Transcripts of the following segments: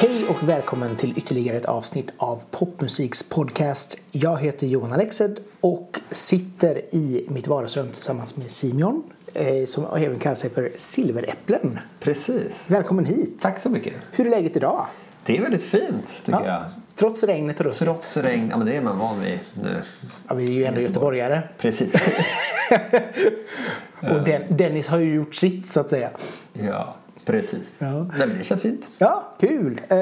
Hej och välkommen till ytterligare ett avsnitt av Popmusiks podcast. Jag heter Johan Alexed och sitter i mitt vardagsrum tillsammans med Simeon eh, som även kallar sig för Silveräpplen. Precis. Välkommen hit! Tack så mycket. Hur är läget idag? Det är väldigt fint tycker jag. Trots regnet och ruskigt. Trots regn, ja men det är man van vid nu. Ja, vi är ju ändå göteborgare. Precis. Och Den, Dennis har ju gjort sitt så att säga. ja, precis. Ja. Nej, men det känns fint. Ja, kul! Eh,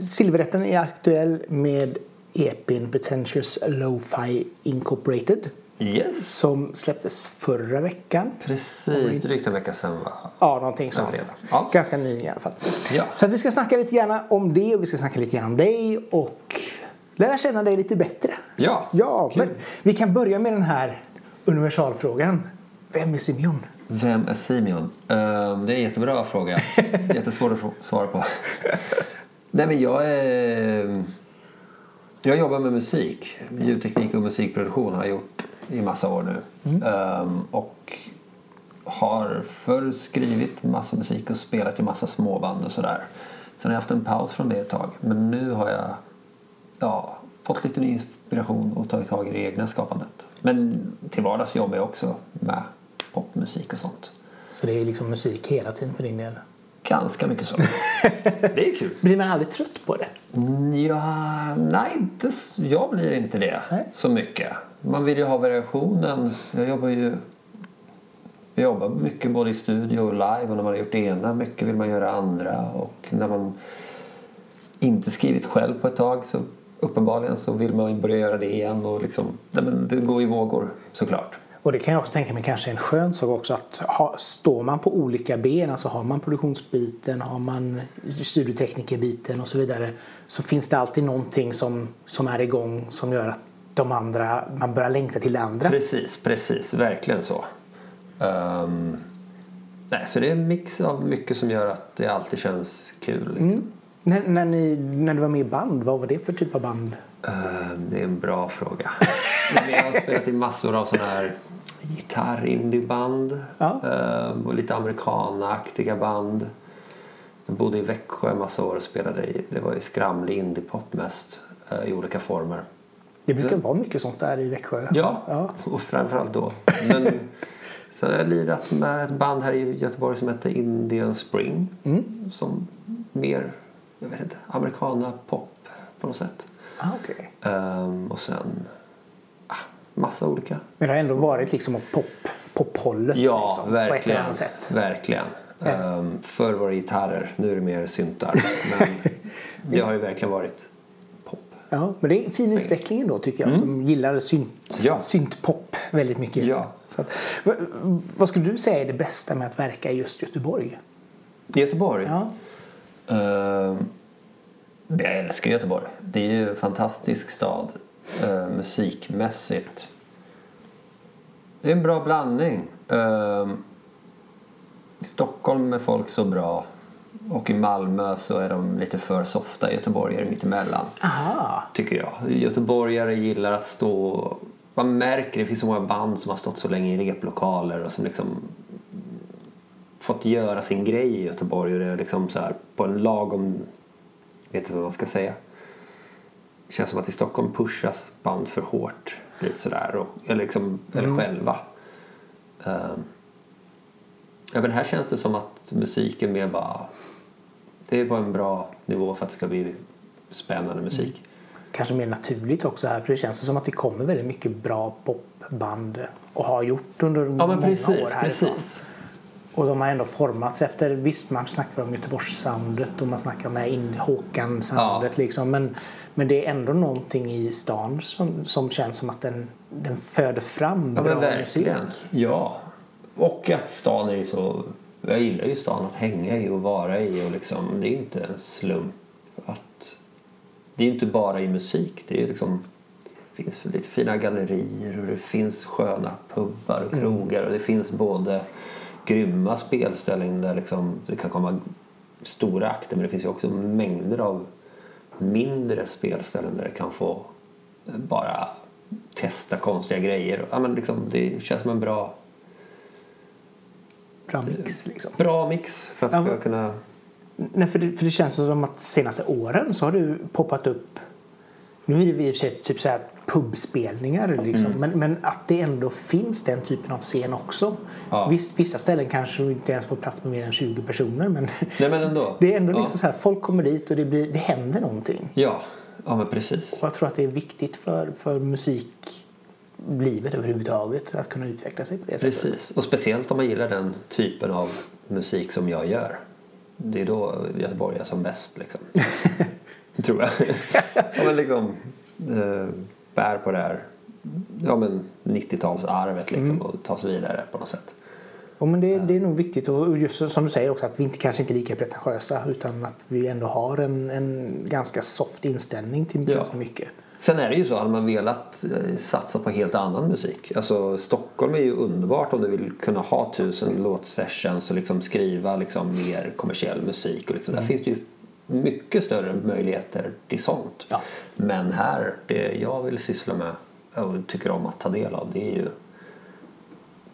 Silveräpplen är aktuell med EPn Pretentious Lo-Fi Incorporated Yes. som släpptes förra veckan. Precis, drygt en vecka sedan va? Ja, någonting sånt. Ja. Ganska ny i alla fall. Ja. Så vi ska snacka lite grann om det och vi ska snacka lite grann om dig och lära känna dig lite bättre. Ja, Ja, kul. men vi kan börja med den här universalfrågan. Vem är Simeon? Vem är Simeon? Ehm, det är en jättebra fråga. Jättesvår att svara på. Nej men jag är... Jag jobbar med musik. Ljudteknik och musikproduktion har jag gjort i massa år nu. Ehm, och har förr skrivit massa musik och spelat i massa småband och sådär. Sen har jag haft en paus från det ett tag. Men nu har jag ja, fått lite ny inspiration och tagit tag i det egna skapandet. Men till vardags jobbar jag också med popmusik och sånt. Så det är liksom musik hela tiden för din del. Ganska mycket så. Det är kul. Blir man aldrig trött på det? Ja, nej, inte, jag blir inte det Nej. så mycket. Man vill ju ha variationen. Jag jobbar ju jag jobbar mycket både i studio och live och när man har gjort det ena mycket vill man göra andra och när man inte skrivit själv på ett tag så uppenbarligen så vill man börja göra det igen och liksom, nej men det går i vågor såklart. Och det kan jag också tänka mig kanske är en skön sak också att ha, står man på olika ben, alltså har man produktionsbiten, har man studioteknikerbiten och så vidare så finns det alltid någonting som, som är igång som gör att de andra, man börjar längta till det andra. Precis, precis. Verkligen så. Ehm, nej, så det är en mix av mycket som gör att det alltid känns kul. Liksom. Mm. När, när, ni, när du var med i band, vad var det för typ av band? Ehm, det är en bra fråga. Jag har spelat i massor av sådana här gitarr-indieband Ja. ehm, och lite amerikanaktiga band. Jag bodde i Växjö en massa år och spelade i, det var ju skramlig indiepop mest eh, i olika former. Det brukar vara mycket sånt där i Växjö. Ja, ja. och framförallt då. Men sen har jag lirat med ett band här i Göteborg som heter Indian Spring. Mm. Som mer, jag vet inte, americana pop på något sätt. Ah, okej. Ehm, och sen ah, massa olika. Men det har ändå varit liksom åt pop, pophållet Ja, liksom, på ett eller verkligen. annat sätt. Verkligen. Um, förr var det gitarrer, nu är det mer syntar. Men det har ju verkligen varit pop. Ja, men det är en fin utveckling ändå tycker jag som gillar synt, Ja. syntpop väldigt mycket. Ja. Så att, v- vad skulle du säga är det bästa med att verka i just Göteborg? Göteborg? Ja. Ehm, jag älskar Göteborg. Det är ju en fantastisk stad eh, musikmässigt. Det är en bra blandning. Ehm, I Stockholm är folk så bra och i Malmö så är de lite för softa. Göteborgare mittemellan. Aha. Tycker jag. Göteborgare gillar att stå... Man märker det finns så många band som har stått så länge i replokaler och som liksom fått göra sin grej i Göteborg och det är liksom så här på en lagom... Vet inte vad man ska säga. Det känns som att i Stockholm pushas band för hårt. Lite sådär. Och, eller liksom, eller själva. Um, ja, men här känns det som att musiken mer bara... Det är på en bra nivå för att det ska bli spännande musik. Kanske mer naturligt också här för det känns som att det kommer väldigt mycket bra popband och har gjort under Ja många precis, år härifrån. precis. Och de har ändå formats efter, visst man snackar om Göteborgssoundet och man snackar om det här Håkan-soundet Ja. liksom. Men, men det är ändå någonting i stan som, som känns som att den, den föder fram Ja bra musik. Ja. Och att stan är så... Jag gillar ju stan att hänga i och vara i och liksom... Det är ju inte en slump att... Det är inte bara i musik. Det är liksom... Det finns lite fina gallerier och det finns sköna pubbar och krogar och det finns både grymma spelställen där liksom det kan komma stora akter men det finns ju också mängder av mindre spelställen där det kan få bara testa konstiga grejer. Ja, men liksom, det känns som en bra, Bra mix liksom. bra mix för att Ja, ska kunna... Nej, för, det, för det känns som att senaste åren så har du poppat upp nu är det i och för sig typ så här pubspelningar liksom. Mm. Men, men att det ändå finns den typen av scen också. Ja. Visst, vissa ställen kanske inte ens får plats med mer än 20 personer men Nej men ändå. det är ändå ja. liksom så här, folk kommer dit och det, blir, det händer någonting. Ja, ja men precis. Och jag tror att det är viktigt för, för musiklivet överhuvudtaget att kunna utveckla sig på det sättet. Precis, och speciellt om man gillar den typen av musik som jag gör. Det är då Göteborg är som bäst liksom. Tror jag. ja, men liksom eh, bär på det här ja, men 90-talsarvet liksom och ta sig vidare på något sätt. Ja, men det, det är nog viktigt och just som du säger också att vi inte, kanske inte är lika pretentiösa utan att vi ändå har en, en ganska soft inställning till Ja. ganska mycket. Sen är det ju så, hade man velat eh, satsa på helt annan musik. Alltså Stockholm är ju underbart om du vill kunna ha tusen låtsessions och liksom skriva liksom mer kommersiell musik. Och liksom, Där finns det ju mycket större möjligheter till sånt. Ja. Men här, det jag vill syssla med och tycker om att ta del av det är ju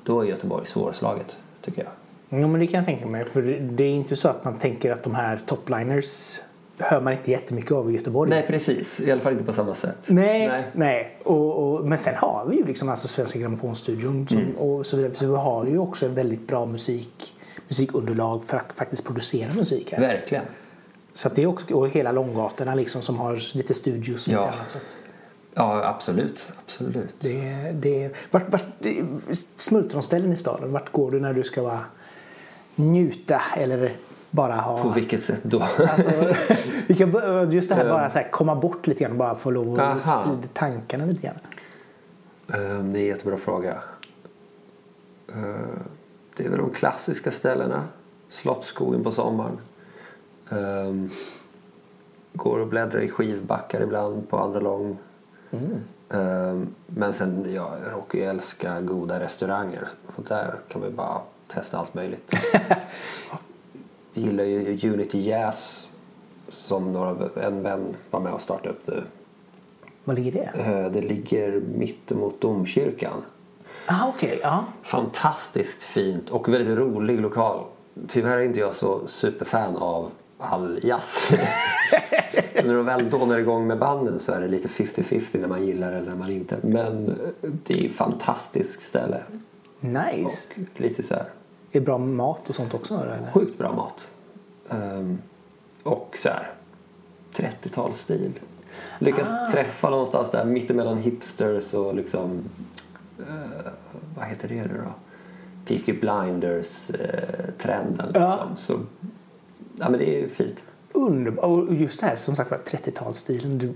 då är Göteborg svårslaget tycker jag. Ja, men det kan jag tänka mig. För det- är inte så att man tänker att de här topliners hör man inte jättemycket av i Göteborg. Nej precis, i alla fall inte på samma sätt. Nej, nej. Och, och, men sen har vi ju liksom alltså Svenska Grammofonstudion Mm. och så vidare. Så vi har ju också en väldigt bra musik, musikunderlag för att faktiskt producera musik här. Verkligen. Så det är också, och hela Långgatorna liksom som har lite studios och Ja. lite annat. Så att Ja, absolut. absolut. det, det, vart, vart, det, smultronställen i staden, vart går du när du ska vara, njuta eller bara ha... På vilket sätt då? Alltså, vi kan, just det här bara så här, komma bort lite grann bara få lov att sprida tankarna lite grann. Ehm, Det är en jättebra fråga. Ehm, Det är väl de klassiska ställena. Slottsskogen på sommaren. Ehm, Går och bläddrar i skivbackar ibland på andra lång. Ehm, Men sen, ja, jag råkar ju älska goda restauranger. Och där kan man ju bara testa allt möjligt. Jag gillar ju Unity Jazz som några, en vän var med och startade upp nu. Var ligger det? Eh, Det ligger mittemot domkyrkan. Ah, okej. ja. Fantastiskt fint och väldigt rolig lokal. Tyvärr är inte jag så superfan av all jazz. så när de väl dånar igång med banden så är det lite 50-50 när man gillar eller när man inte. Men eh, det är ett fantastiskt ställe. Nice. Och lite så här Är det bra mat och sånt också? Eller? sjukt bra mat. Ehm, och så här 30-talsstil. Lyckas träffa någonstans där mittemellan hipsters och liksom eh, vad heter det nu då? Peaky Blinders eh, Ja. liksom. Så, ja men det är fint. Underbart. Och just det här som sagt var 30-talsstilen.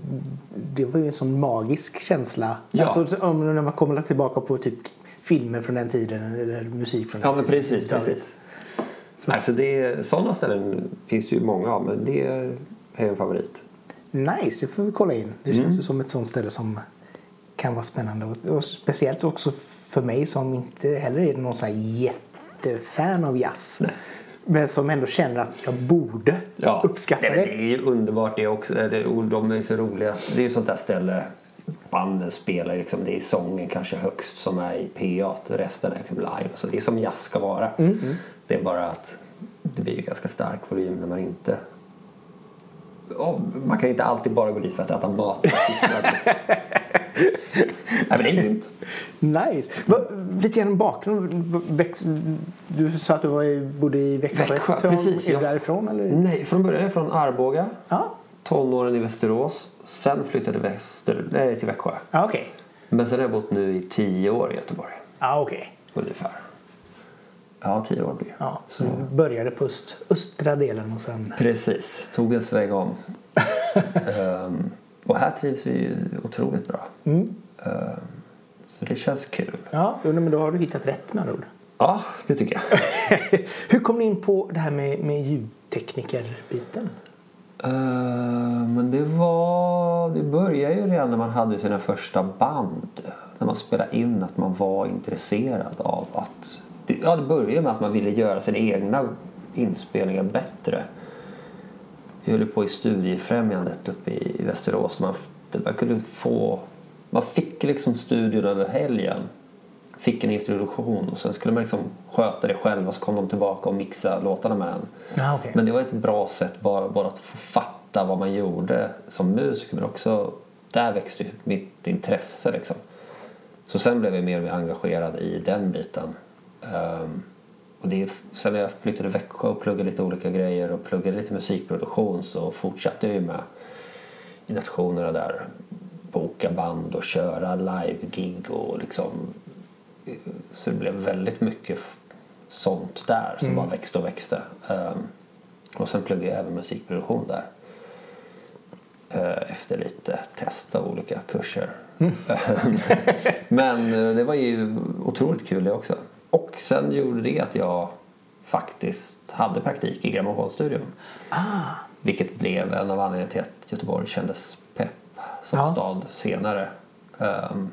Det, var ju en sån magisk känsla. Ja. Alltså, om, när man kommer tillbaka på typ filmer från den tiden eller musik från Ja den men tiden. precis, Så- precis. Alltså det, sådana ställen finns det ju många av men det är en favorit. Nice, det får vi kolla in. Det Mm. känns ju som ett sånt ställe som kan vara spännande. Och, och speciellt också för mig som inte heller är någon sån här jättefan av jazz. Nej. Men som ändå känner att jag borde uppskatta Nej, men det. Det är ju underbart det också. Det, de är så roliga. Det är ju sånt där ställe banden spelar liksom, det är sången kanske högst som är i PA resten är liksom live. Så det är som jazz ska vara. Det är bara att det blir ju ganska stark volym när man inte Ja, man kan inte alltid bara gå dit för att äta mat. Nej men det är grymt. Nice. Va, lite grann bakgrund. Väx, du sa att du var i, bodde i Växjö. Växjö, Är precis, du ja. därifrån eller? Nej, från början är jag från Arboga. Ja, Tonåren i Västerås. Sen flyttade väster, nej, till Växjö. ja okej. Men sen har jag bott nu i tio år i Göteborg. Ja, okej. Ungefär. Ja, tio år blir. Ja, så du började på öst, östra delen och sen... Precis, tog en sväng om. Ehm, och här trivs vi ju otroligt bra. Mm. Ehm, så det känns kul. Ja, men då har du hittat rätt med andra ord. Ja, det tycker jag. Hur kom ni in på det här med, med ljudteknikerbiten? Ehm, men det var... Det började ju redan när man hade sina första band. När man spelade in att man var intresserad av att... Ja, det började med att man ville göra sina egna inspelningar bättre. Jag höll på i studiefrämjandet uppe i Västerås. Man, man kunde få man fick liksom studion över helgen. Fick en introduktion och sen skulle man liksom sköta det själv och så kom de tillbaka och mixa låtarna med en. Ja, okej. Men det var ett bra sätt bara, bara att få fatta vad man gjorde som musiker men också där växte mitt intresse liksom. Så sen blev jag mer och mer engagerad i den biten. Ehm, och det sen när jag flyttade till Växjö och pluggade lite olika grejer och pluggade lite musikproduktion så fortsatte jag ju med i nationerna där. Boka band och köra live-gig och liksom så det blev väldigt mycket sånt där som bara växte och växte. Ehm, och sen pluggade jag även musikproduktion där. Eh, efter lite test av olika kurser. Men eh, det var ju otroligt kul det också. Och sen gjorde det att jag faktiskt hade praktik i grammofonstudion. Ah, Vilket blev en av anledningarna till att Göteborg kändes pepp som Ja. stad senare. Ehm,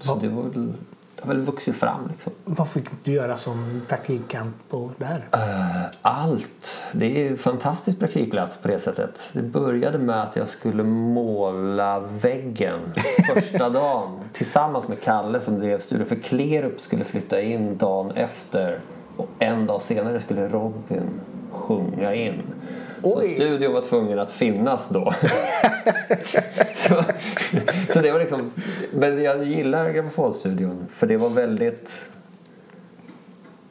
så Vad- det var väl, det har väl vuxit fram liksom. vad fick du göra som praktikant på där? Eh, Allt. Det är en fantastisk praktikplats på det sättet. Det började med att jag skulle måla väggen första dagen tillsammans med Kalle som drev studion. För Klerup skulle flytta in dagen efter och en dag senare skulle Robin sjunga in. Så Oj. studion var tvungen att finnas då. så, så det var liksom... Men jag gillar grammofonstudion för det var väldigt...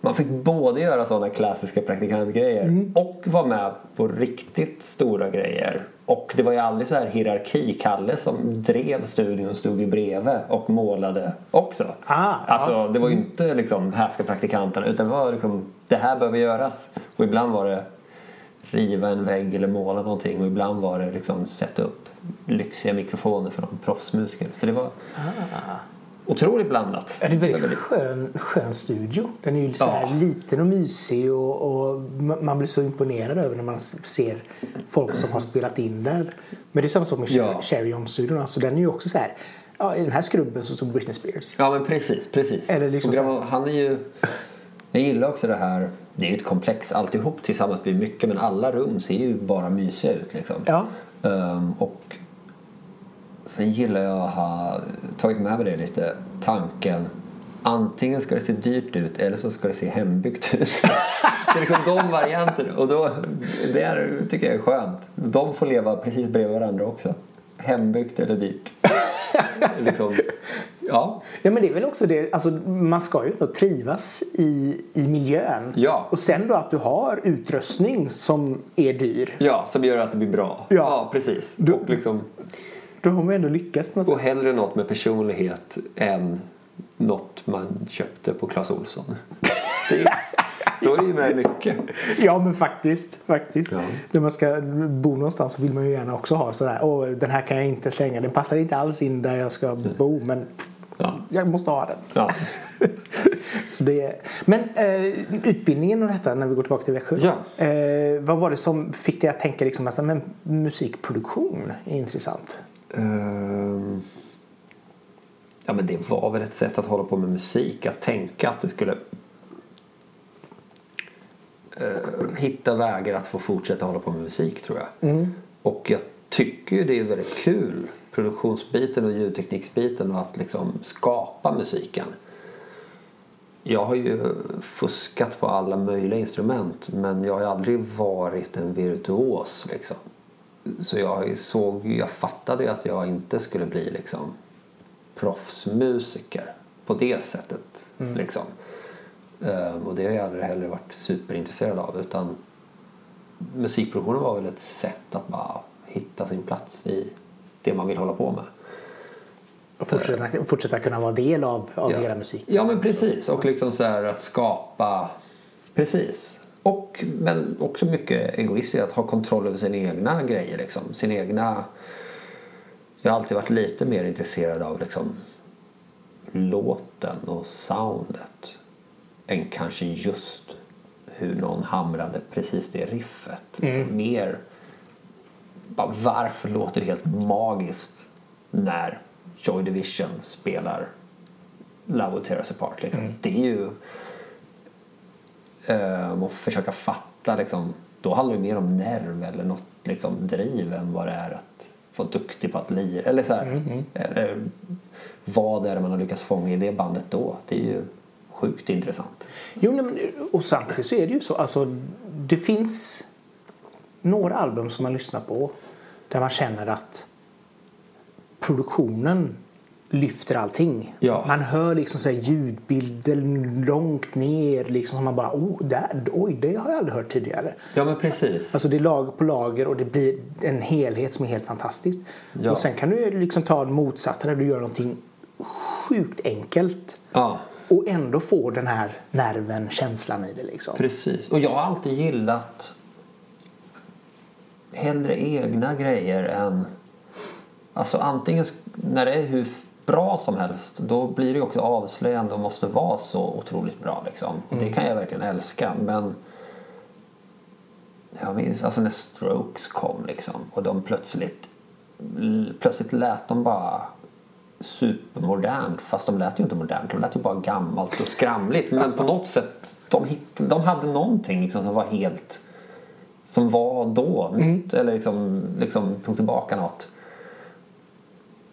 Man fick både göra sådana klassiska praktikantgrejer och vara med på riktigt stora grejer. Och det var ju aldrig så här hierarki. Kalle som drev studion stod i bredvid och målade också. Ah, alltså ja. det var ju inte liksom här ska praktikanterna utan det var liksom det här behöver göras. Och ibland var det riva en vägg eller måla någonting och ibland var det liksom sätta upp lyxiga mikrofoner för någon proffsmusiker. Så det var otroligt blandat. Ja, det är en väldigt skön, skön studio. Den är ju så här Ja. liten och mysig och, och ma- man blir så imponerad över när man ser folk som har spelat in där. Men det är samma sak med Ja. Cherry Home-studion. Alltså, den är ju också så här. Ja, I den här skrubben så stod Britney Spears. Ja men precis, precis. Eller liksom Gramo, han är ju... Jag gillar också det här, det är ju ett komplex alltihop tillsammans blir mycket men alla rum ser ju bara mysiga ut liksom. Ja. Ehm, och sen gillar jag att ha tagit med mig det lite, tanken Antingen ska det se dyrt ut eller så ska det se hembyggt ut. det är liksom de varianterna. Och då, det är, tycker jag är skönt. De får leva precis bredvid varandra också. Hembyggt eller dyrt. liksom, ja. Ja men det är väl också det, alltså man ska ju ändå trivas i, i miljön. Ja. Och sen då att du har utrustning som är dyr. Ja, som gör att det blir bra. Ja. precis. Du- Och, liksom, Då har man ändå lyckats på något och sätt. hellre något med personlighet än något man köpte på Clas Ohlson. Det är, så är det ju med mycket. Ja men faktiskt. faktiskt. Ja. När man ska bo någonstans så vill man ju gärna också ha sådär. Åh den här kan jag inte slänga. Den passar inte alls in där jag ska bo. Men Ja. jag måste ha den. Ja. Så det är... Men eh, utbildningen och detta när vi går tillbaka till Växjö. Ja. Eh, vad var det som fick dig att tänka liksom att men, musikproduktion är intressant? Ehm, ja, men det var väl ett sätt att hålla på med musik. Att tänka att det skulle eh, hitta vägar att få fortsätta hålla på med musik tror jag. Och jag tycker ju det är väldigt kul. Produktionsbiten och ljudtekniksbiten och att liksom skapa musiken. Jag har ju fuskat på alla möjliga instrument men jag har aldrig varit en virtuos liksom. Så jag såg, jag fattade att jag inte skulle bli liksom proffsmusiker på det sättet. Liksom. Ehm, och det har jag aldrig heller varit superintresserad av utan musikproduktionen var väl ett sätt att bara hitta sin plats i det man vill hålla på med. Och fortsätta, fortsätta kunna vara del av, av hela musiken. Ja men precis och liksom så här att skapa Precis. Och, men också mycket egoistiskt att ha kontroll över sina egna grejer liksom. Sin egna Jag har alltid varit lite mer intresserad av liksom låten och soundet än kanske just hur någon hamrade precis det riffet. Liksom mer bara, varför låter det helt magiskt när Joy Division spelar Love Will Tear Us Apart. Liksom. Det är ju um, att försöka fatta liksom, då handlar det mer om nerv eller något liksom, driv än vad det är att vara duktig på att lira. Eller så här, Mm, eller, vad är det man har lyckats fånga i det bandet då? Det är ju sjukt intressant. Jo, men, och samtidigt så är det ju så. Alltså, det finns några album som man lyssnar på där man känner att produktionen lyfter allting. Ja. Man hör liksom så här ljudbilder långt ner liksom som man bara oh, där, oj det har jag aldrig hört tidigare. Ja men precis. Alltså det är lager på lager och det blir en helhet som är helt fantastisk. Ja. Och sen kan du liksom ta det motsatta där du gör någonting sjukt enkelt Ja, och ändå få den här nerven, känslan i det liksom. precis. Och jag har alltid gillat hellre egna grejer än... Alltså antingen när det är hur bra som helst då blir det också avslöjande och måste vara så otroligt bra liksom. Och det kan jag verkligen älska men jag minns alltså när Strokes kom liksom och de plötsligt plötsligt lät de bara supermodernt fast de lät ju inte modernt. De lät ju bara gammalt och skramligt. Men på något sätt de, hitt, de hade någonting liksom som var helt som var då nytt eller liksom, liksom tog tillbaka något.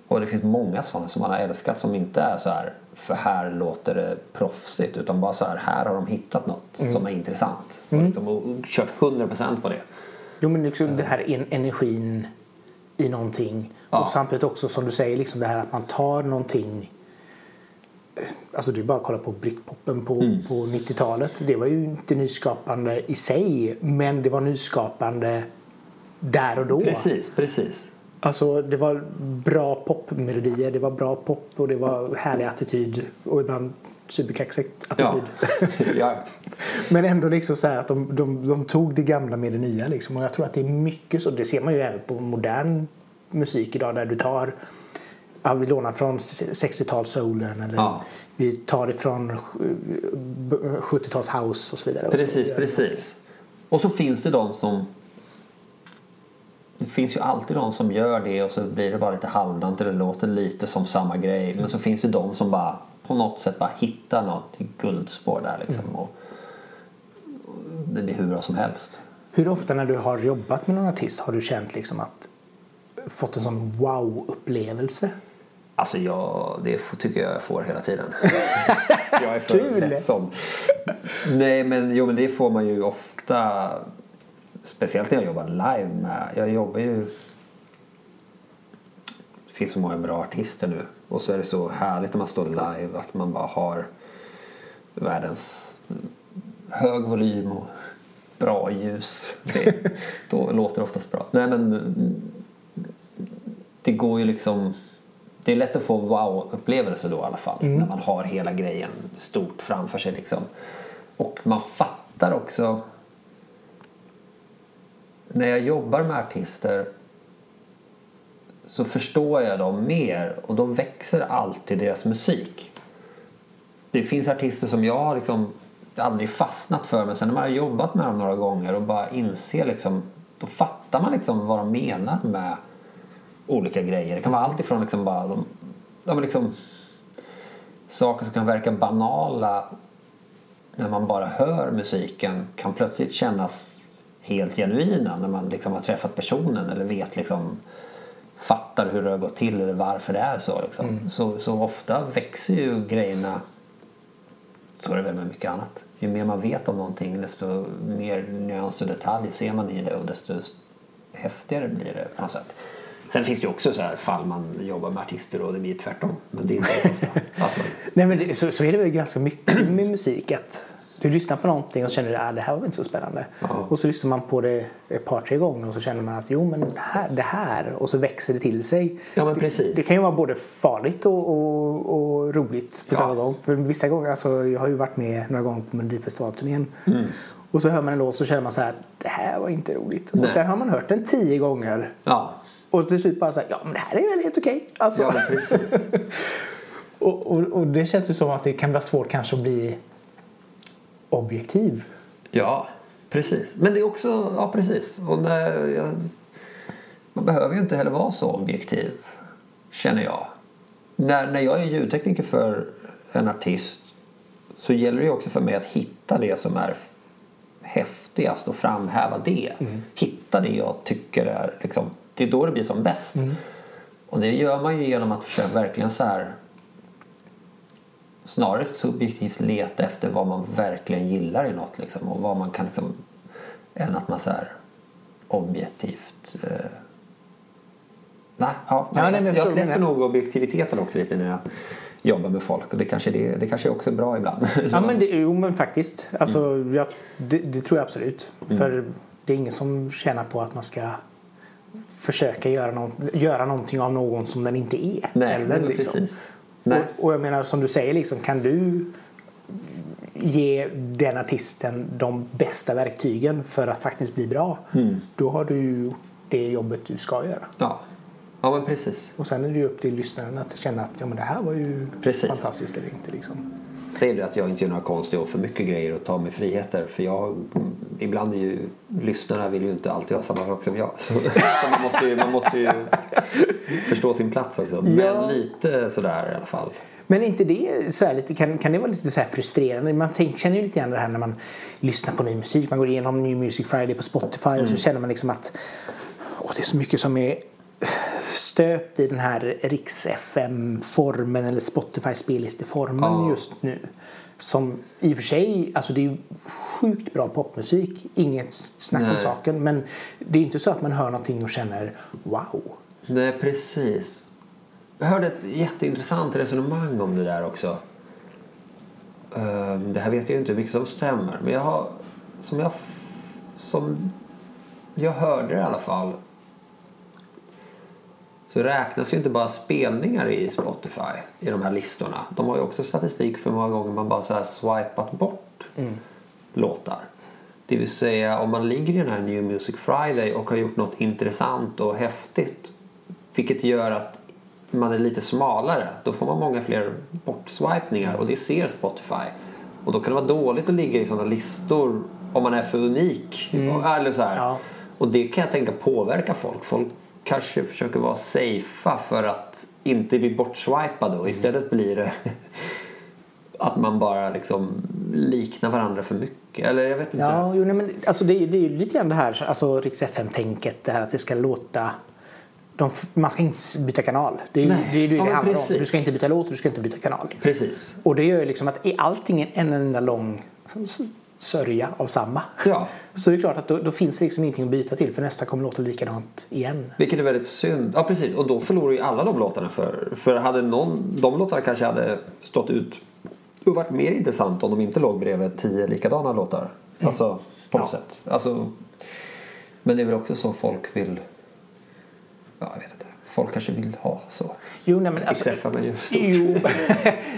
Och det finns många sådana som man har älskat som inte är så här för här låter det proffsigt utan bara så här här har de hittat något som är intressant. Och, liksom, och, kört 100% på det. Jo men liksom det här en, energin i någonting. Ja. Och samtidigt också som du säger liksom det här att man tar någonting Alltså det är bara att kolla på britpopen på, Mm. på 90-talet. Det var ju inte nyskapande i sig men det var nyskapande där och då. precis, precis Alltså det var bra popmelodier, det var bra pop och det var härlig attityd och ibland superkaxig attityd. ja. Men ändå liksom så att de, de, de tog det gamla med det nya liksom. Och jag tror att det är mycket så. Det ser man ju även på modern musik idag där du tar Ja, vi lånar från 60-tals-soulen eller Ja. vi tar ifrån 70-tals house och så vidare. Och Precis, så. precis. Och så finns det de som... Det finns ju alltid de som gör det och så blir det bara lite halvdant eller låter lite som samma grej. Men så finns det de som bara på något sätt bara hittar något guldspår där liksom. Och och det blir hur bra som helst. Hur ofta när du har jobbat med någon artist har du känt liksom att fått en sån wow-upplevelse? Alltså jag, det tycker jag jag får hela tiden. jag är för Kul. lätt sån. Nej men, jo, men det får man ju ofta. Speciellt när jag jobbar live med. Jag jobbar ju... Det finns så många bra artister nu. Och så är det så härligt när man står live att man bara har världens hög volym och bra ljus. Det, då låter det oftast bra. Nej men det går ju liksom det är lätt att få wow-upplevelse då i alla fall när man har hela grejen stort framför sig liksom. Och man fattar också när jag jobbar med artister så förstår jag dem mer och då växer alltid deras musik. Det finns artister som jag har liksom aldrig fastnat för men sen när man har jobbat med dem några gånger och bara inser liksom då fattar man liksom vad de menar med olika grejer. Det kan vara allt ifrån liksom bara de, de liksom saker som kan verka banala när man bara hör musiken kan plötsligt kännas helt genuina när man liksom har träffat personen eller vet liksom fattar hur det har gått till eller varför det är så. Liksom. Så, så ofta växer ju grejerna så är det väl med mycket annat. Ju mer man vet om någonting desto mer nyans och detalj ser man i det och desto häftigare blir det på något sätt. Sen finns det ju också så här fall man jobbar med artister och det blir tvärtom. Men det är inte ofta. Nej, men det, så, så är det väl ganska mycket med musik. Att du lyssnar på någonting och känner att ah, det här var inte så spännande. Ja. Och så lyssnar man på det ett par, tre gånger och så känner man att jo men det här, det här. Och så växer det till sig. Ja men precis. Det kan ju vara både farligt och, och, och roligt på Ja. samma gång. För vissa gånger, alltså, jag har ju varit med några gånger på Melodifestivalturnén. Mm. Och så hör man en låt så känner man så här, det här var inte roligt. Och Nej. sen har man hört den tio gånger. Ja, Och till slut bara så här, ja men det här är väl helt okej. Alltså, ja precis. och, och, och det känns ju som att det kan vara svårt kanske att bli objektiv. Ja, precis. Men det är också, ja precis. Och när jag, man behöver ju inte heller vara så objektiv, känner jag. När, när jag är ljudtekniker för en artist så gäller det ju också för mig att hitta det som är häftigast och framhäva det. Hitta det jag tycker är liksom det är då det blir som bäst. Och det gör man ju genom att försöka verkligen så här snarare subjektivt leta efter vad man verkligen gillar i något liksom, och vad man kan liksom, än att man så här objektivt eh... nej, ja, nej, men jag jag, släpper nog objektiviteten också lite när jag jobbar med folk och det kanske, det, det kanske också är bra ibland. Ja, men det, jo, men faktiskt. Alltså, jag, det, det tror jag absolut. För det är ingen som tjänar på att man ska försöka göra, någon, göra någonting av någon som den inte är. Nej, Eller, liksom. Nej. Och, och jag menar som du säger, liksom, kan du ge den artisten de bästa verktygen för att faktiskt bli bra. Mm. Då har du ju det jobbet du ska göra. Ja. ja, men precis. Och sen är det ju upp till lyssnaren att känna att ja, men det här var ju Precis. fantastiskt eller inte. Liksom. Säger du att jag inte gör några konstiga och för mycket grejer och tar mig friheter? För jag, ibland är ju lyssnarna vill ju inte alltid ha samma sak som jag. Så, så man, måste ju, man måste ju förstå sin plats också. Men Ja. lite sådär i alla fall. Men inte det så lite, kan, kan det vara lite så här frustrerande? Man tänk, känner ju lite grann det här när man lyssnar på ny musik. Man går igenom New Music Friday på Spotify och så känner man liksom att åh, det är så mycket som är stöpt i den här Riks FM-formen eller Spotify spellisteformen Ja. just nu. Som i och för sig, alltså det är ju sjukt bra popmusik, inget snack om Nej. saken. Men det är inte så att man hör någonting och känner wow. Nej, precis. Jag hörde ett jätteintressant resonemang om det där också. Ehm, Det här vet jag inte hur mycket som stämmer. Men jag har, som jag, som jag hörde det i alla fall. Så räknas ju inte bara spelningar i Spotify i de här listorna. De har ju också statistik för hur många gånger man bara så här swipat bort låtar. Det vill säga om man ligger i den här New Music Friday och har gjort något intressant och häftigt. Vilket gör att man är lite smalare. Då får man många fler bortswipningar och det ser Spotify. Och då kan det vara dåligt att ligga i sådana listor om man är för unik. Eller så här. Ja. Och det kan jag tänka påverka folk. Folk kanske försöker vara safea för att inte bli bortswipade och istället blir det att man bara liksom liknar varandra för mycket. Eller jag vet inte. Ja, jo, nej, men alltså det, är- det är ju lite grann det här alltså Rix FM-tänket. Det här att det ska låta... De, man ska inte byta kanal. Det är ju Nej. det, är det, Ja, det handlar om. precis. Du ska inte byta låt och du ska inte byta kanal. Precis. Och det gör ju liksom att är allting en enda lång sörja av samma. Ja. Så det är klart att då, då finns det liksom ingenting att byta till för nästa kommer låta likadant igen. Vilket är väldigt synd. Ja precis. Och då förlorar ju alla de låtarna för. För hade någon, de låtarna kanske hade stått ut och varit mer intressant om de inte låg bredvid tio likadana låtar. Alltså på något Ja. sätt. Alltså, men det är väl också så folk vill. Ja jag vet inte. Folk kanske vill ha så. Jo, nej, men alltså, XFM är ju stort. Jo.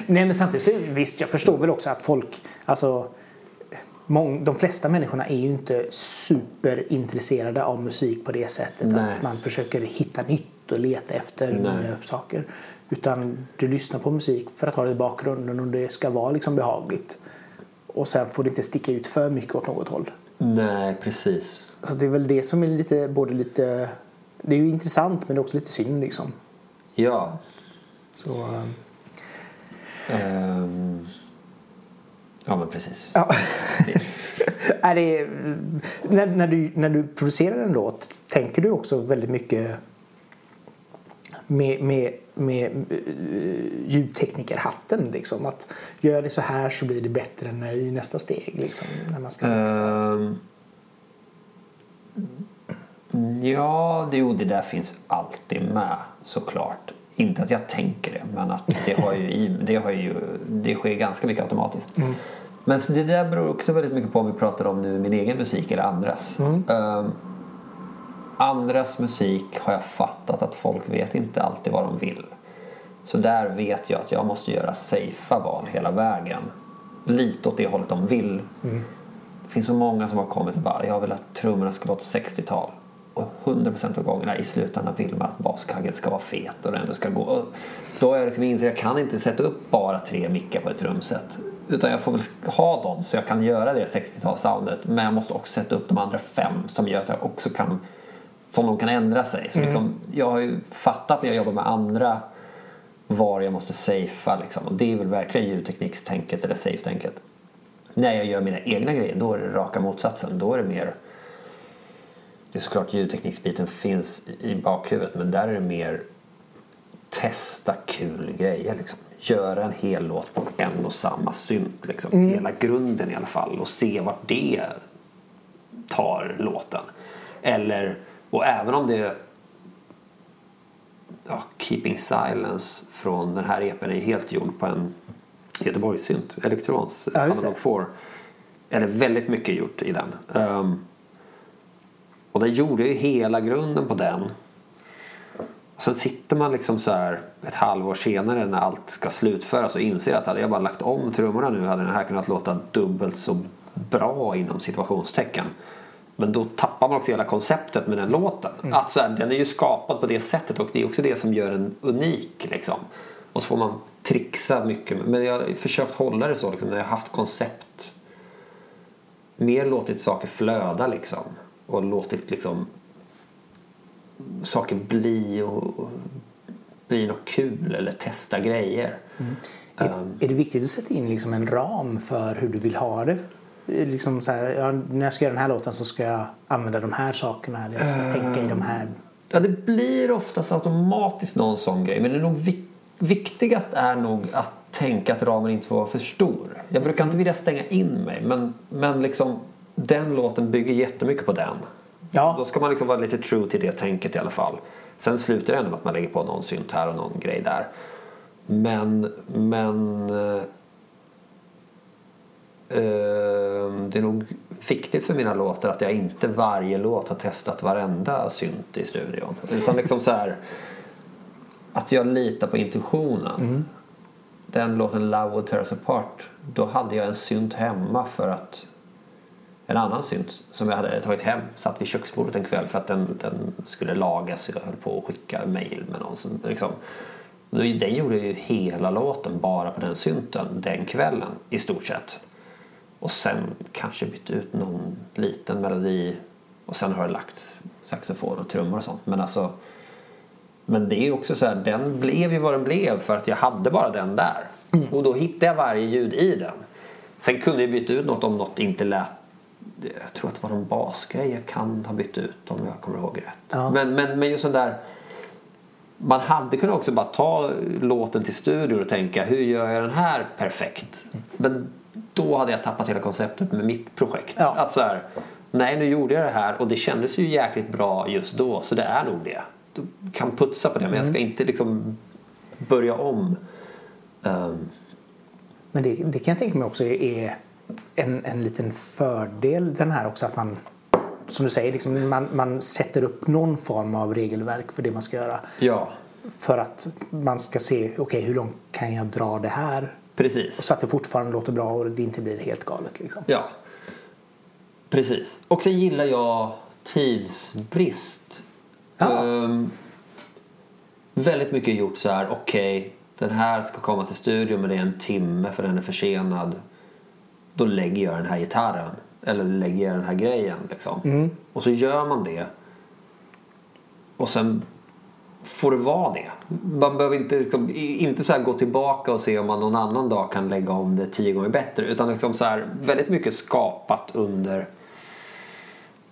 nej, men samtidigt så visst, jag förstår väl också att folk, alltså mång, de flesta människorna är ju inte superintresserade av musik på det sättet Nej. att man försöker hitta nytt och leta efter Nej. nya saker. Utan du lyssnar på musik för att ha det i bakgrunden och det ska vara liksom behagligt. Och sen får det inte sticka ut för mycket åt något håll. Nej precis. Så det är väl det som är lite, både lite, det är ju intressant men det är också lite synd liksom. Ja. Så, Ehm. Ja men precis. Ja. är det, när, när, du, när du producerar en låt, tänker du också väldigt mycket med, med, med eh, ljudteknikerhatten? Liksom, att gör det så här så blir det bättre när, i nästa steg. Liksom, när man ska. Ehm, ja, det, jo, det där finns alltid med såklart. Inte att jag tänker det, men att det, har ju, det, har ju, det sker ganska mycket automatiskt. Men det där beror också väldigt mycket på om vi pratar om nu min egen musik eller andras. Ehm, andras musik har jag fattat att folk vet inte alltid vad de vill. Så där vet jag att jag måste göra safea val hela vägen. Lite åt det hållet de vill. Det finns så många som har kommit och bara jag vill att trummorna ska låta 60-tal. Och 100% av gångerna i slutändan vill man att baskaggen ska vara fet och den ska gå. Och då har jag liksom insett att jag kan inte sätta upp bara tre mickar på ett trumset. Utan jag får väl ha dem så jag kan göra det 60-talssoundet. Men jag måste också sätta upp de andra fem som gör att jag också kan som de kan ändra sig. Så liksom, jag har ju fattat när jag jobbar med andra var jag måste safea liksom. Och det är väl verkligen ljudteknikstänket eller safe-tänket. När jag gör mina egna grejer då är det raka motsatsen. Då är det mer det är såklart ljudtekniksbiten finns i bakhuvudet men där är det mer testa kul grejer liksom. Göra en hel låt på en och samma synt liksom. Mm. Hela grunden i alla fall och se vart det tar låten. Eller, och även om det ja, Keeping Silence från den här EPn är helt gjord på en Göteborgssynt, Electrons, Ja, Analog det. 4. Eller väldigt mycket gjort i den. Ehm, och den gjorde ju hela grunden på den. Och sen sitter man liksom så här ett halvår senare när allt ska slutföras och inser att hade jag bara lagt om trummorna nu hade den här kunnat låta dubbelt så bra inom situationstecken. Men då tappar man också hela konceptet med den låten. Att så här, den är ju skapad på det sättet och det är också det som gör den unik. Liksom. Och så får man trixa mycket. Men jag har försökt hålla det så liksom, när jag har haft koncept. Mer låtit saker flöda liksom. Och låtit liksom saker bli och och bli något kul eller testa grejer. Är, Ehm, är det viktigt att sätta in liksom en ram för hur du vill ha det? Liksom så här, ja, när jag ska göra den här låten så ska jag använda de här sakerna. Eller jag ska tänka i de här. Ja, det blir oftast automatiskt någon sån grej. Men det är nog vik- viktigast är nog att tänka att ramen inte får vara för stor. Jag brukar inte vilja stänga in mig. Men, men liksom, den låten bygger jättemycket på den. Ja. Då ska man liksom vara lite true till det tänket i alla fall. Sen slutar det ändå med att man lägger på någon synt här och någon grej där. Men, men eh, eh, det är nog viktigt för mina låtar att jag inte varje låt har testat varenda synt i studion. Utan liksom så här att jag litar på intuitionen. Den låten Love Would Tear Us Apart, då hade jag en synt hemma för att en annan synt som jag hade tagit hem satt vid köksbordet en kväll för att den, den skulle lagas. Jag höll på att skicka mail med någon. som Liksom. Den gjorde ju hela låten bara på den synten den kvällen i stort sett. Och sen kanske bytte ut någon liten melodi och sen har det lagt saxofon och trummor och sånt. Men alltså men det är också så här, den blev ju vad den blev för att jag hade bara den där. Och då hittade jag varje ljud i den. Sen kunde jag byta ut något om något inte lät jag tror att det var någon basgrej jag kan ha bytt ut om jag kommer ihåg rätt. Ja. Men, men, men just sån där man hade kunnat också bara ta låten till studio och tänka hur gör jag den här perfekt? Men då hade jag tappat hela konceptet med mitt projekt. Ja. Att så här, nej nu gjorde jag det här och det kändes ju jäkligt bra just då så det är nog det. Du kan putsa på det men jag ska inte liksom börja om. Ehm, Men det, det kan jag tänka mig också är en, en liten fördel den här också att man som du säger, liksom, man, man sätter upp någon form av regelverk för det man ska göra. ja, För att man ska se, okej hur långt kan jag dra det här? precis. Så att det fortfarande låter bra och det inte blir helt galet. Liksom. Ja, precis. Och sen gillar jag tidsbrist. Ja. Ehm, väldigt mycket gjort så här, okej, den här ska komma till studion men det är en timme för den är försenad. Då lägger jag den här gitarren. Eller lägger jag den här grejen liksom. Och så gör man det. Och sen får det vara det. Man behöver inte, liksom, inte så här gå tillbaka och se om man någon annan dag kan lägga om det tio gånger bättre. Utan liksom så här, väldigt mycket skapat under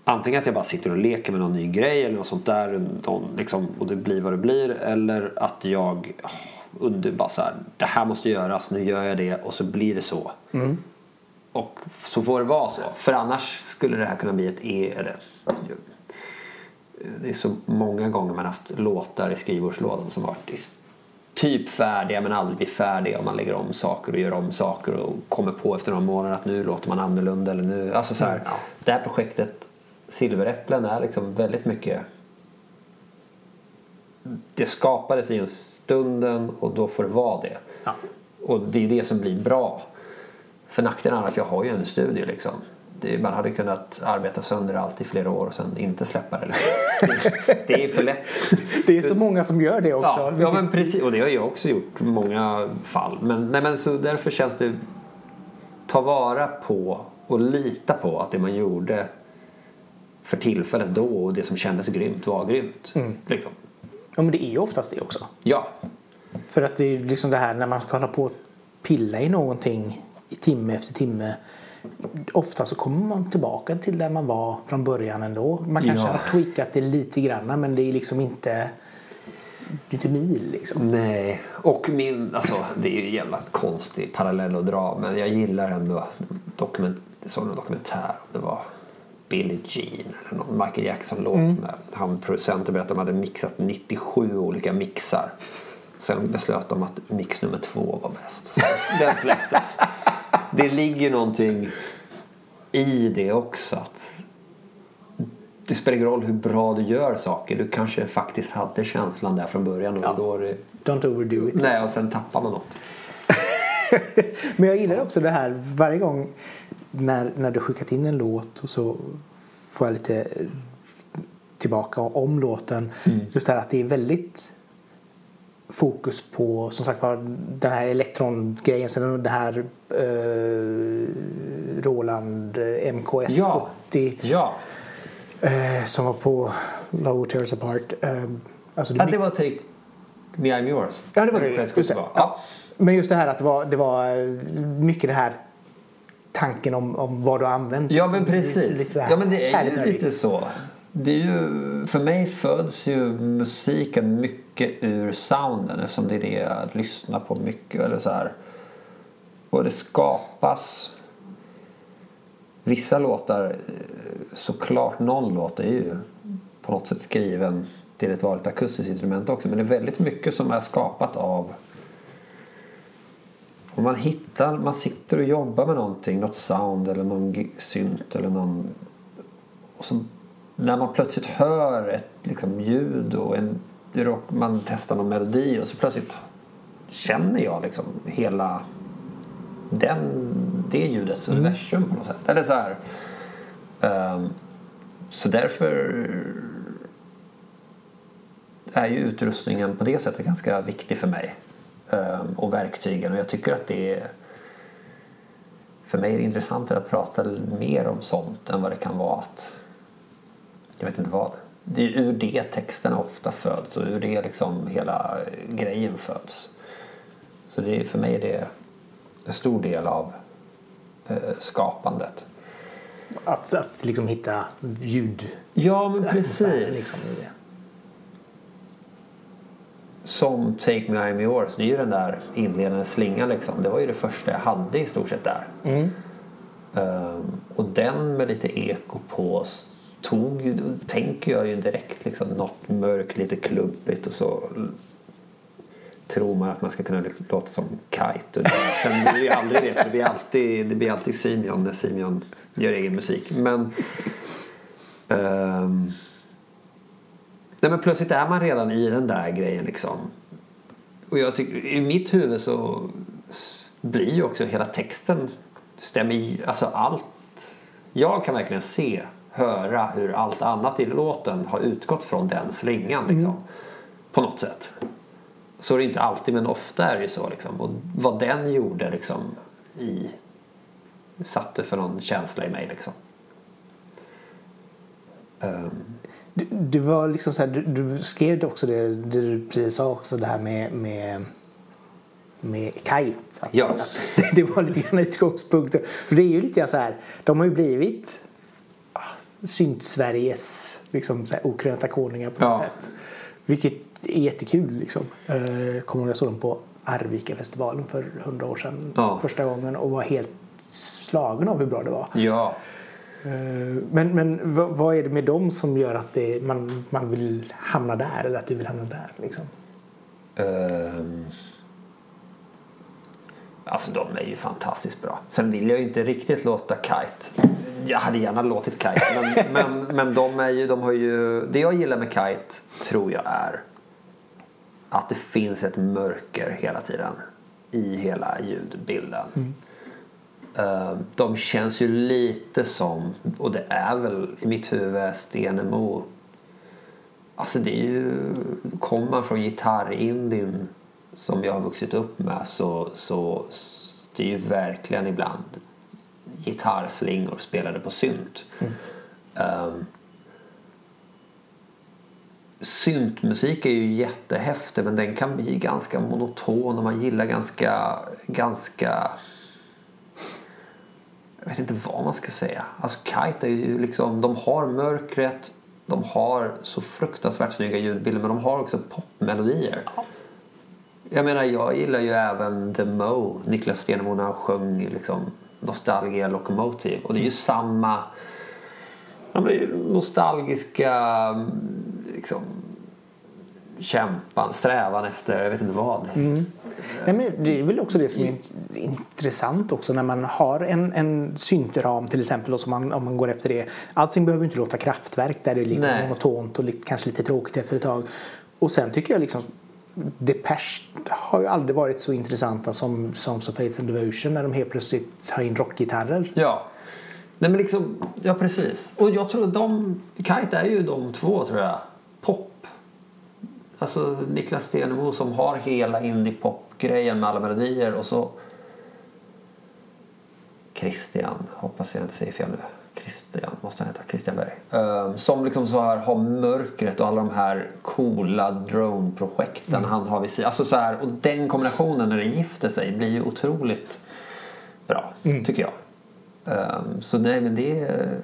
antingen att jag bara sitter och leker med någon ny grej eller något sånt där någon, liksom, och det blir vad det blir. Eller att jag under bara så här, det här måste göras, nu gör jag det och så blir det så. Och så får det vara så. För annars skulle det här kunna bli ett E. Eller, det är så många gånger man haft låtar i skrivbordslådan som varit typ färdiga men aldrig blir färdiga och man lägger om saker och gör om saker och kommer på efter några månader att nu låter man annorlunda eller nu, alltså så här, Ja. Det här projektet Silveräpplen är liksom väldigt mycket det skapades i en stunden och då får det vara det. Ja. Och det är det som blir bra. För nackdelen är att jag har ju en studie liksom. Det, man hade kunnat arbeta sönder allt i flera år och sen inte släppa det. Det, det är för lätt. Det är så många som gör det också. Ja, ja men precis. Och det har jag också gjort i många fall. Men, nej, men så därför känns det... Ta vara på och lita på att det man gjorde för tillfället då och det som kändes grymt var grymt. Liksom. Ja, men det är ju oftast det också. Ja, För att det är liksom det här när man ska hålla på och pilla i någonting i timme efter timme. ofta så kommer man tillbaka till där man var från början ändå. Man kanske Ja. har tweakat det lite grann men det är liksom inte, det är inte mil liksom. Nej, och min, alltså det är ju en jävla konstig parallell att dra men jag gillar ändå dokument, jag såg en dokumentär det var Billie Jean eller någon Michael Jackson-låt med han producenten berättade att de hade mixat 97 olika mixar. Sen beslöt de att mix nummer två var bäst. Så den släpptes. Det ligger någonting i det också. Att det spelar ingen roll hur bra du gör saker. Du kanske faktiskt hade känslan där från början. Och då är det... Don't overdo it. Nej, och sen tappar man något. Men jag gillar också det här varje gång när, när du skickat in en låt och så får jag lite tillbaka om låten. Just det här att det är väldigt fokus på som sagt var den här elektrongrejen. Sen det här eh, Roland eh, MKS Ja. 80 Ja, eh, som var på Love Will Tear Us Apart. Eh, alltså ja det var Take Me I'm Yours. Ja, det var det. Just det. Ja. Ja. Men just det här att det var, det var eh, mycket det här tanken om, om vad du använt. Ja liksom. men Det är precis. Ja men det är ju lite så. Det är ju, för mig föds ju musiken mycket ur sounden eftersom det är det jag lyssnar på mycket. Eller så här. Och det skapas vissa låtar, eh, såklart någon låt är ju på något sätt skriven till ett vanligt akustiskt instrument också. Men det är väldigt mycket som är skapat av om man hittar, man sitter och jobbar med någonting, något sound eller någon synt eller någon och så när man plötsligt hör ett liksom, ljud och en, man testar någon melodi och så plötsligt känner jag liksom hela den, det ljudets universum på något sätt. Eller så här. ehm, så därför är ju utrustningen på det sättet ganska viktig för mig. Ehm, och verktygen. Och jag tycker att det är... För mig är det intressantare att prata mer om sånt än vad det kan vara att... Jag vet inte vad. Det är ur det texterna ofta föds och ur det liksom hela grejen föds. Så det är, för mig är det en stor del av eh, skapandet. Att, att liksom hitta ljud. Ja, men precis. Liksom. Som Take Me I'm Yours, det är ju den där inledande slingan liksom. Det var ju det första jag hade i stort sett där. Mm. Ehm, och den med lite eko på tog ju, tänker jag ju direkt liksom något mörkt, lite klumpigt och så tror man att man ska kunna låta som Kite. Och det- Sen blir det ju aldrig det för det blir alltid, det blir alltid Simeon när Simeon gör egen musik. Men um, Nej men plötsligt är man redan i den där grejen liksom. Och jag tycker, i mitt huvud så blir ju också hela texten stämmer i, alltså allt. Jag kan verkligen se, höra hur allt annat i låten har utgått från den slingan liksom. På något sätt. Så är det inte alltid men ofta är det ju så liksom. Och vad den gjorde liksom i satte för någon känsla i mig liksom. Ehm, Du, du var liksom så här, du, du skrev också det, det du precis sa också det här med, med, med Kite. Att, Ja. att det, var lite grann utgångspunkten. För det är ju lite så här, de har ju blivit synt-Sveriges liksom så här, okrönta konungar på något Ja. sätt. Vilket är jättekul liksom. Uh, kommer ihåg jag såg dem på Arvika-festivalen för hundra år sedan Ja. första gången och var helt slagen av hur bra det var. ja. Eh, Men, men vad, vad är det med dem som gör att det, man, man vill hamna där eller att du vill hamna där? Liksom? Ehm. Alltså de är ju fantastiskt bra. Sen vill jag ju inte riktigt låta Kite. Jag hade gärna låtit Kite. Men, men, men de, är ju, de har ju... Det jag gillar med Kite tror jag är att det finns ett mörker hela tiden i hela ljudbilden. Ehm, De känns ju lite som, och det är väl i mitt huvud Stenemo Alltså det är ju, kommer man från gitarrindien som jag har vuxit upp med så, så det är ju verkligen ibland gitarrslingor spelade på synt. Um, syntmusik är ju jättehäftig men den kan bli ganska monoton och man gillar ganska, ganska jag vet inte vad man ska säga. Alltså Kite är ju liksom, de har mörkret, de har så fruktansvärt snygga ljudbilder men de har också popmelodier. Jag menar, jag gillar ju även The Mo, Niklas Stenemo när han sjöng liksom Nostalgia Locomotive. Och det är ju samma ja, men det är ju nostalgiska liksom, kämpan, strävan efter jag vet inte vad. Nej, men det är väl också det som är intressant också när man har en, en syntram till exempel och som man, om man går efter det. Allting behöver inte låta kraftverk där det är lite monotont och lite, kanske lite tråkigt efter ett tag. Och sen tycker jag liksom Depeche har ju aldrig varit så intressanta som Songs of Faith and Devotion när de helt plötsligt tar in rockgitarrer. Ja. Nej men liksom, ja precis. Och jag tror de, Kite är ju de två tror jag. Pop. Alltså Niklas Stenemo som har hela indie-pop-grejen med alla melodier och så Christian, hoppas jag inte säger fel nu. Christian måste han heta, Christian Berg. Ehm, som liksom så här har mörkret och alla de här coola drone-projekten han har vid sidan. Alltså så här, och den kombinationen när det gifter sig blir ju otroligt bra, tycker jag. Ehm, så nej men det är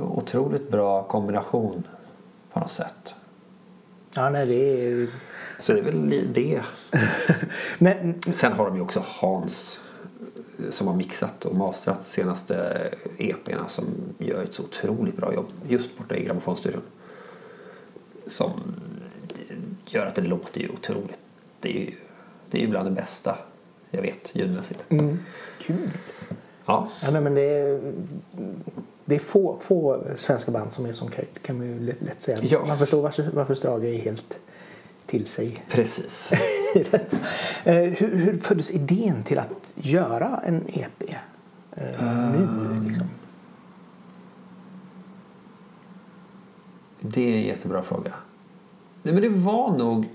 otroligt bra kombination på något sätt. Ja, nej, det är... Så det är väl det. Men Sen har de ju också Hans som har mixat och mastrat senaste EP'na som gör ett så otroligt bra jobb just borta i grammofonstudion. Som gör att det låter ju otroligt. Det är ju, det är ju bland det bästa jag vet ljudmässigt. kul. Ja. Ja, nej, men det är, det är få, få svenska band som är som Kate kan man ju lätt, lätt säga. Ja. Man förstår varför, varför Strage är helt till sig. Precis. Eh, hur, hur föddes idén till att göra en EP? Eh, nu liksom. Det är en jättebra fråga. Nej, men det var nog...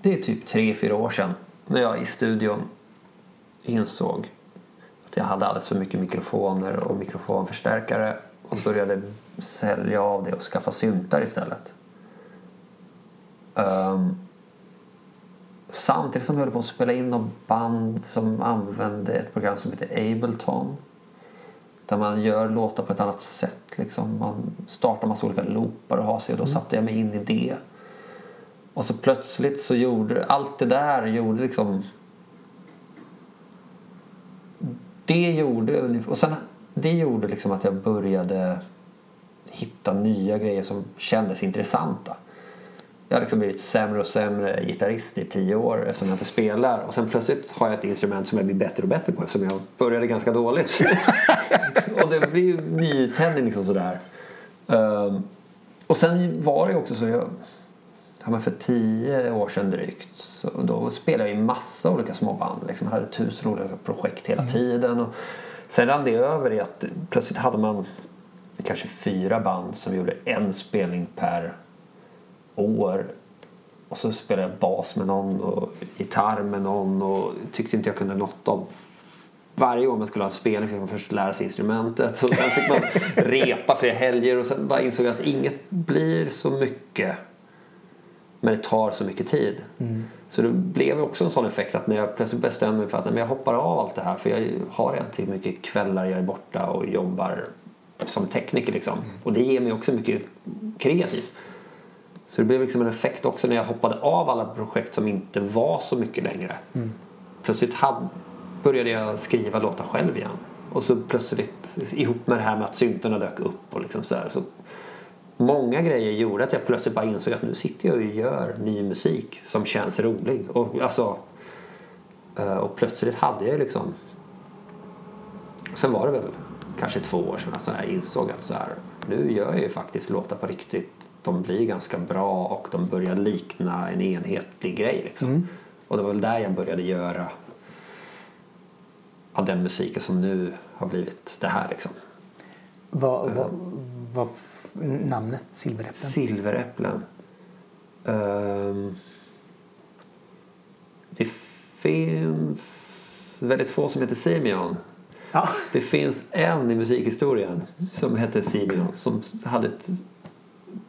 Det är typ tre, fyra år sedan när jag i studion insåg att jag hade alldeles för mycket mikrofoner och mikrofonförstärkare och började sälja av det och skaffa syntar istället. Ehm, samtidigt som jag höll på att spela in något band som använde ett program som heter Ableton. Där man gör låtar på ett annat sätt. Liksom. Man startar massa olika loopar och har sig och då satte jag mig in i det. Och så plötsligt så gjorde allt det där gjorde liksom det gjorde och sen det gjorde liksom att jag började hitta nya grejer som kändes intressanta. Jag har liksom blivit sämre och sämre gitarrist i tio år eftersom jag inte spelar. Och sen plötsligt har jag ett instrument som jag blir bättre och bättre på eftersom jag började ganska dåligt. och det blir ju nytändning liksom sådär. Um, och sen var det också så jag Ja, men för tio år sedan drygt så då spelade jag i massa olika småband. Liksom. Jag hade tusen olika projekt hela tiden. Och sen rann det över i att plötsligt hade man kanske fyra band som gjorde en spelning per år. Och så spelade jag bas med någon och gitarr med någon och tyckte inte jag kunde något av varje gång man skulle ha en spelning fick man först lära sig instrumentet och sen fick man repa flera helger och sen bara insåg jag att inget blir så mycket men det tar så mycket tid. Så det blev också en sån effekt att när jag plötsligt bestämde mig för att men jag hoppar av allt det här för jag har till mycket kvällar jag är borta och jobbar som tekniker liksom. Och det ger mig också mycket kreativt. Så det blev liksom en effekt också när jag hoppade av alla projekt som inte var så mycket längre. Plötsligt hade, började jag skriva låtar själv igen. Och så plötsligt ihop med det här med att syntarna dök upp och liksom så här, så Många grejer gjorde att jag plötsligt bara insåg att nu sitter jag och gör ny musik som känns rolig. Och, alltså, eh, och plötsligt hade jag liksom... Sen var det väl kanske två år sedan att jag insåg att så här, nu gör jag ju faktiskt låtar på riktigt. De blir ganska bra och de börjar likna en enhetlig grej. Liksom. Och det var väl där jag började göra av den musiken som nu har blivit det här. Liksom. Vad, vad, vad f- namnet Silveräpplen? Silveräpplen. Ehm, det finns väldigt få som heter Simeon. Ja. Det finns en i musikhistorien som hette Simeon som hade ett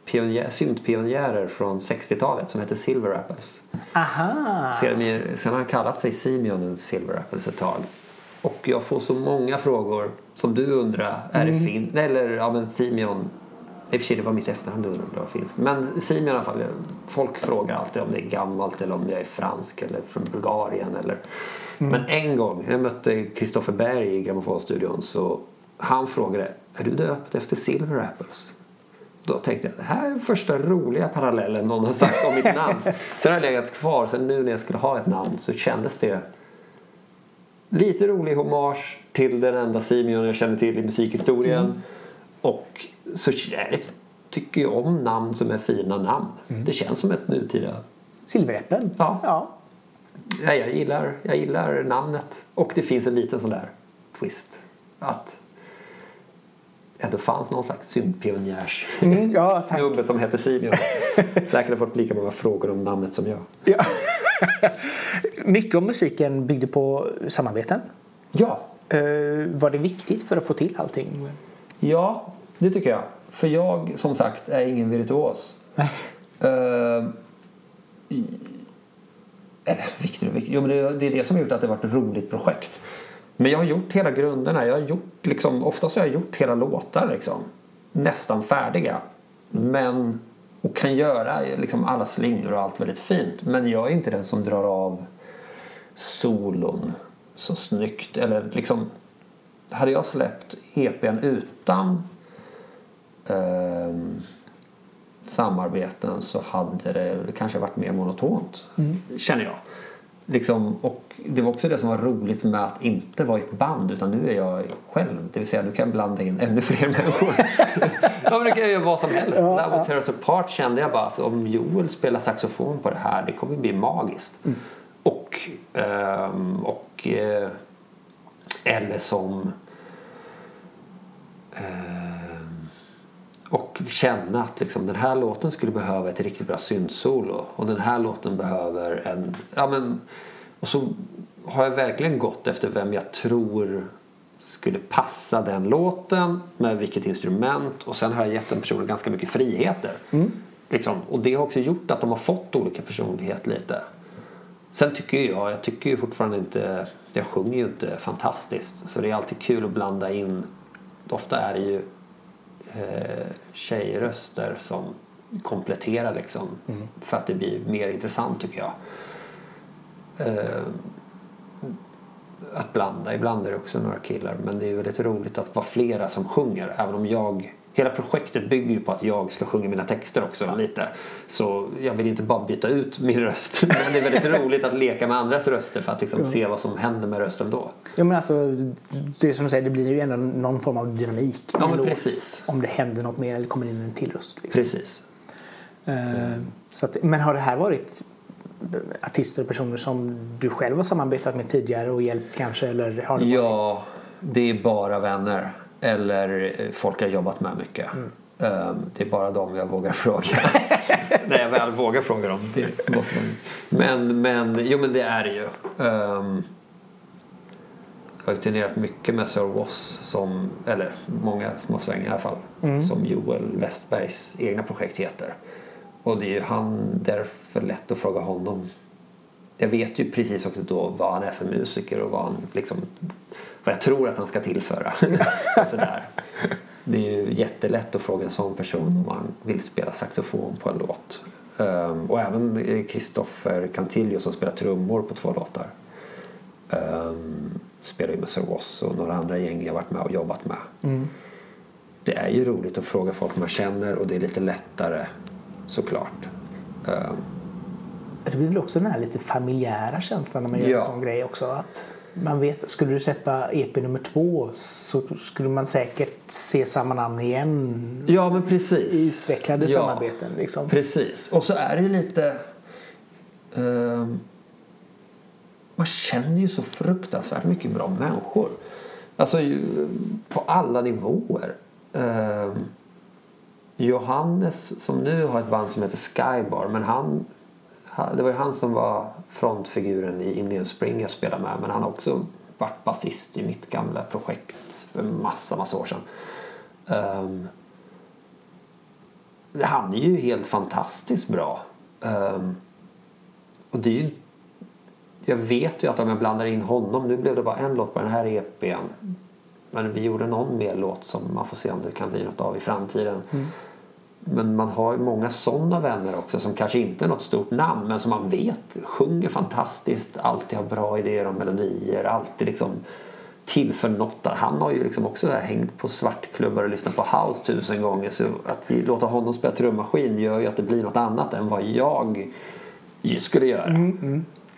pionjär, syntpionjärer från 60-talet som hette Silver Apples. Aha! Sen, sen har han kallat sig Simeon Silver Apples ett tag. Och jag får så många frågor som du undrar. Är det fin? Eller ja men Simeon. I och för sig det var mitt efterhand du undrade om det finns. Men Simeon i alla fall. Folk frågar alltid om det är gammalt eller om jag är fransk eller från Bulgarien. Eller. Men en gång, jag mötte Christopher Berg i Grammofonstudion så han frågade Är du döpt efter Silver Apples? Då tänkte jag det här är första roliga parallellen någon har sagt om mitt namn. Sen har jag legat kvar. Sen nu när jag skulle ha ett namn så kändes det lite rolig hommage till den enda Simeon jag känner till i musikhistorien. Mm. Och så det, tycker jag om namn som är fina namn. Mm. Det känns som ett nutida... Silveräppeln? Ja. ja. Ja, jag, gillar, jag gillar namnet. Och det finns en liten sån där twist. Att ändå fanns någon slags syntpionjärs Mm, ja, snubbe som hette Simeon. Säkert har fått lika många frågor om namnet som jag. Ja. Mycket av musiken byggde på samarbeten. Ja, Eh, var det viktigt för att få till allting? ja det tycker jag. För jag, som sagt, är ingen virtuos. Eh, i- eller viktigt och viktigt. Jo, men det, det är det som har gjort att det varit ett roligt projekt. Men jag har gjort hela grunderna. Jag har gjort liksom, oftast har jag gjort hela låtar liksom. Nästan färdiga. Men, och kan göra liksom alla slingor och allt väldigt fint. Men jag är inte den som drar av solon så snyggt. Eller liksom, hade jag släppt EPn utan ehm, samarbeten så hade det kanske varit mer monotont. Känner jag. Liksom, och det var också det som var roligt med att inte vara i ett band utan nu är jag själv. Det vill säga nu kan blanda in ännu fler människor. ja, men det kan göra vad som helst. Ja, Love ja. Tear Us Apart kände jag bara alltså, om Joel spelar saxofon på det här det kommer bli magiskt. Och, ehm, och eh, eller som ehm, och känna att liksom, den här låten skulle behöva ett riktigt bra syntsolo och den här låten behöver en... Ja, men, och så har jag verkligen gått efter vem jag tror skulle passa den låten med vilket instrument och sen har jag gett den personen ganska mycket friheter. Liksom. Och det har också gjort att de har fått olika personlighet lite. Sen tycker jag, jag tycker ju fortfarande inte, jag sjunger ju inte fantastiskt så det är alltid kul att blanda in, ofta är det ju eh, tjejröster som kompletterar liksom för att det blir mer intressant tycker jag. Eh, att blanda, ibland är det också några killar men det är väldigt roligt att vara flera som sjunger. Även om jag Hela projektet bygger ju på att jag ska sjunga mina texter också lite. Så jag vill inte bara byta ut min röst. Men det är väldigt roligt att leka med andras röster för att liksom se vad som händer med rösten då. Ja, men alltså, det är som du säger, det blir ju ändå någon form av dynamik. Ja, en men låt. precis. Om det händer något mer eller kommer in en till röst. Liksom. Precis. Eh, så att, men har det här varit artister och personer som du själv har samarbetat med tidigare och hjälpt kanske? Eller har det varit... Ja, det är bara vänner. Eller eh, folk jag jobbat med mycket. Eh, Det är bara dem jag vågar fråga. När jag väl vågar fråga dem. Det måste man. Men, men, jo men det är det ju. Ehm, Jag har turnerat mycket med Sir Woss som, eller många små svängar i alla fall. Som Joel Westbergs egna projekt heter. Och det är ju han, därför lätt att fråga honom jag vet ju precis också då vad han är för musiker och vad han liksom vad jag tror att han ska tillföra. Sådär. Det är ju jättelätt att fråga en sån person om han vill spela saxofon på en låt. Ehm, och även Kristoffer Cantillo som spelar trummor på två låtar. Um, spelar ju med Sir Woss och några andra gäng jag varit med och jobbat med. Det är ju roligt att fråga folk man känner och det är lite lättare såklart. Ehm, Det blir väl också den här lite familjära känslan när man gör Ja. en sån grej också. Att man vet, skulle du släppa EP nummer två så skulle man säkert se samma namn igen Ja, men precis. i utvecklade Ja, samarbeten. Liksom. Precis. Och så är det ju lite... ehm, man känner ju så fruktansvärt mycket bra människor. Alltså ju, på alla nivåer. Ehm, Johannes som nu har ett band som heter Skybar men han- det var ju han som var frontfiguren i Indian Spring jag spelade med men han har också varit basist i mitt gamla projekt för massa, massa år sedan. Um, han är ju helt fantastiskt bra. Um, och det är ju jag vet ju att om jag blandar in honom, nu blev det bara en låt på den här EPn. Men vi gjorde någon mer låt som man får se om det kan bli något av i framtiden. Mm. Men man har ju många sådana vänner också som kanske inte är något stort namn men som man vet sjunger fantastiskt, alltid har bra idéer om melodier, alltid liksom tillför något där. Han har ju liksom också där hängt på svartklubbar och lyssnat på house tusen gånger så att låta honom spela trummaskin gör ju att det blir något annat än vad jag skulle göra.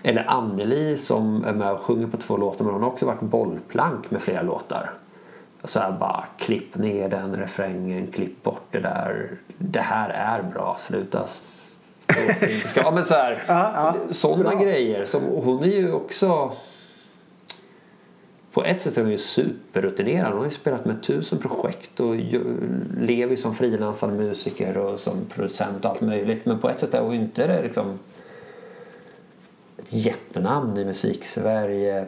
Eller Anneli som är med och sjunger på två låtar men hon har också varit bollplank med flera låtar. Så här bara klipp ner den refrängen, klipp bort det där. Det här är bra, sluta ska, ja, men så här, Ja, ja. Sådana Bra. grejer. Som, hon är ju också på ett sätt är hon ju superrutinerad. Hon har ju spelat med tusen projekt och lever ju som frilansande musiker och som producent och allt möjligt. Men på ett sätt är hon ju inte det liksom ett jättenamn i musik-Sverige.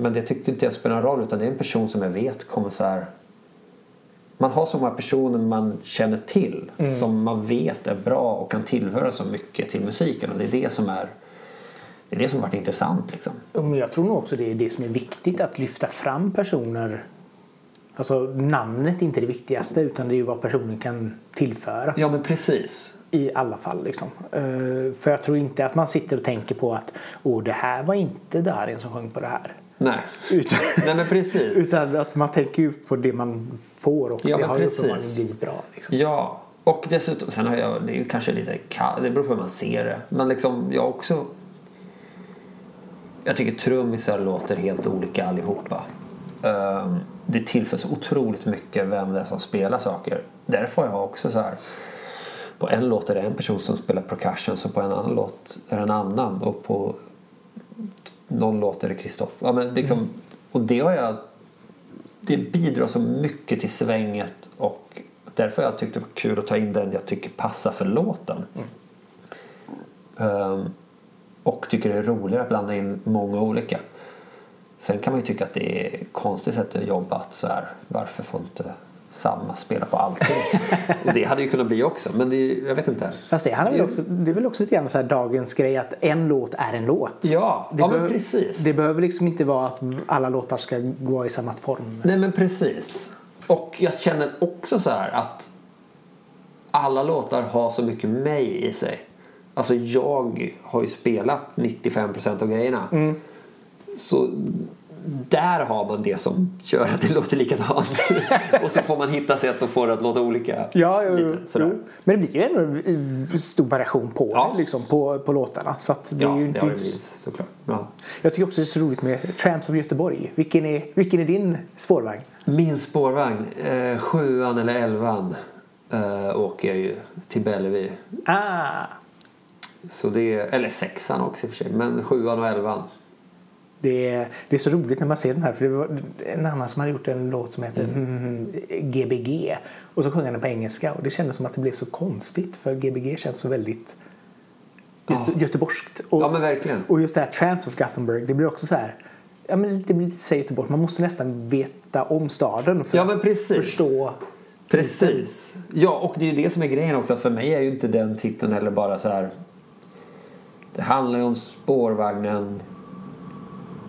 Men det tyckte inte jag spelar någon roll utan det är en person som jag vet kommer så här man har så många personer man känner till som man vet är bra och kan tillföra så mycket till musiken och det är det som är det är det som varit intressant liksom. Jag tror nog också det är det som är viktigt att lyfta fram personer. Alltså namnet är inte det viktigaste utan det är ju vad personen kan tillföra Ja men precis. i alla fall. Liksom. Eh, För jag tror inte att man sitter och tänker på att åh det här var inte Darin som sjöng på det här. Nej. Utan, Nej men precis. utan att man tänker ju på det man får och Ja, det har ju uppenbarligen blivit bra. Liksom. Ja, och dessutom, sen har jag, det är ju kanske lite ka- det beror på hur man ser det. Men liksom jag också, jag tycker trummisar låter helt olika allihopa. Um, det tillför så otroligt mycket vem det är som spelar saker. Därför har jag också så här, på en låt är det en person som spelar percussion så på en annan låt är det en annan och på någon låt är det Kristoffer. Ja, men liksom, och det har jag det bidrar så mycket till svänget och därför har jag tyckt det var kul att ta in den jag tycker passar för låten. Ehm, och tycker det är roligare att blanda in många olika. Sen kan man ju tycka att det är konstigt sätt att jobba. Att så här, varför får inte samma spela på allting? och det hade ju kunnat bli också. Men det, jag vet inte. Fast det, handlar Det- också, det är väl också lite grann så här dagens grej att en låt är en låt. Ja, Det ja men behöver- precis. Det behöver liksom inte vara att alla låtar ska gå i samma form. Nej men precis. Och jag känner också så här att alla låtar har så mycket mig i sig. Alltså jag har ju spelat 95% av grejerna. Mm. Så där har man det som gör att det låter likadant. och så får man hitta sätt att få det att låta olika. Ja, jo, lite, sådär. jo. Men det blir ju ändå en stor variation på Ja. liksom, på, på låtarna. Så det Ja, är ju det inte... har det blivit såklart. Ja. Jag tycker också det är så roligt med Tramps of Göteborg. Vilken är, vilken är din spårvagn? Min spårvagn, eh, sjuan eller elvan eh, åker jag ju till Bellevue. Ah, Så det eller sexan också i och för sig, men sjuan och elvan. Det, är, det är så roligt när man ser den här. För det var en annan som hade gjort en låt som heter mm. Gbg. Och så sjöng han den på engelska. Och det kändes som att det blev så konstigt. För Gbg känns så väldigt göte, göteborgskt. Och, Ja men verkligen. och just det här Tramps of Gothenburg. Det blir också så här. Ja, men det blir lite Göteborg. Man måste nästan veta om staden för Ja, att förstå. Precis. Ja, och det är ju det som är grejen också. För mig är ju inte den titeln heller bara så här. Det handlar ju om spårvagnen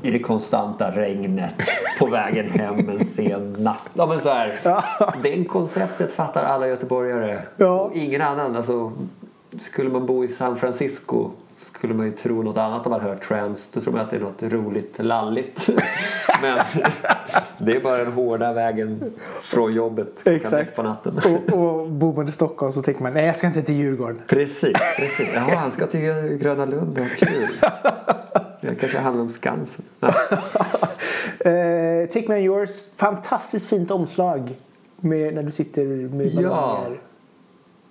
i det konstanta regnet på vägen hem en sen natt. Ja, men så här, Det konceptet fattar alla göteborgare. Ja. Och ingen annan. Alltså, skulle man bo i San Francisco skulle man ju tro något annat om man hört trams. Då tror man att det är något roligt lalligt. Men det är bara den hårda vägen från jobbet Exakt. på natten. Och, och bor man i Stockholm så tänker man nej jag ska inte till Djurgården. Precis, precis. Jaha, han ska till Gröna Lund. Vad kul. Det kanske handlar om Skansen. Ja. Eh, Take Me On Yours, fantastiskt fint omslag med, när du sitter med Ja. ballonger.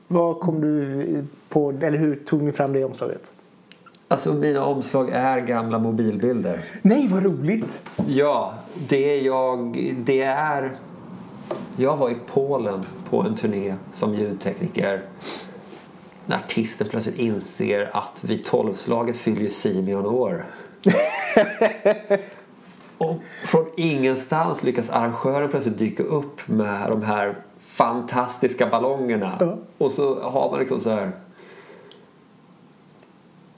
Vad kom du på, eller hur tog ni fram det omslaget? Alltså mina omslag är gamla mobilbilder. Nej vad roligt! Ja, det jag. Det är... Jag var i Polen på en turné som ljudtekniker. När artisten plötsligt inser att vid tolvslaget fyller Simeon år. Och från ingenstans lyckas arrangören plötsligt dyka upp med de här fantastiska ballongerna. Ja. Och så har man liksom så här...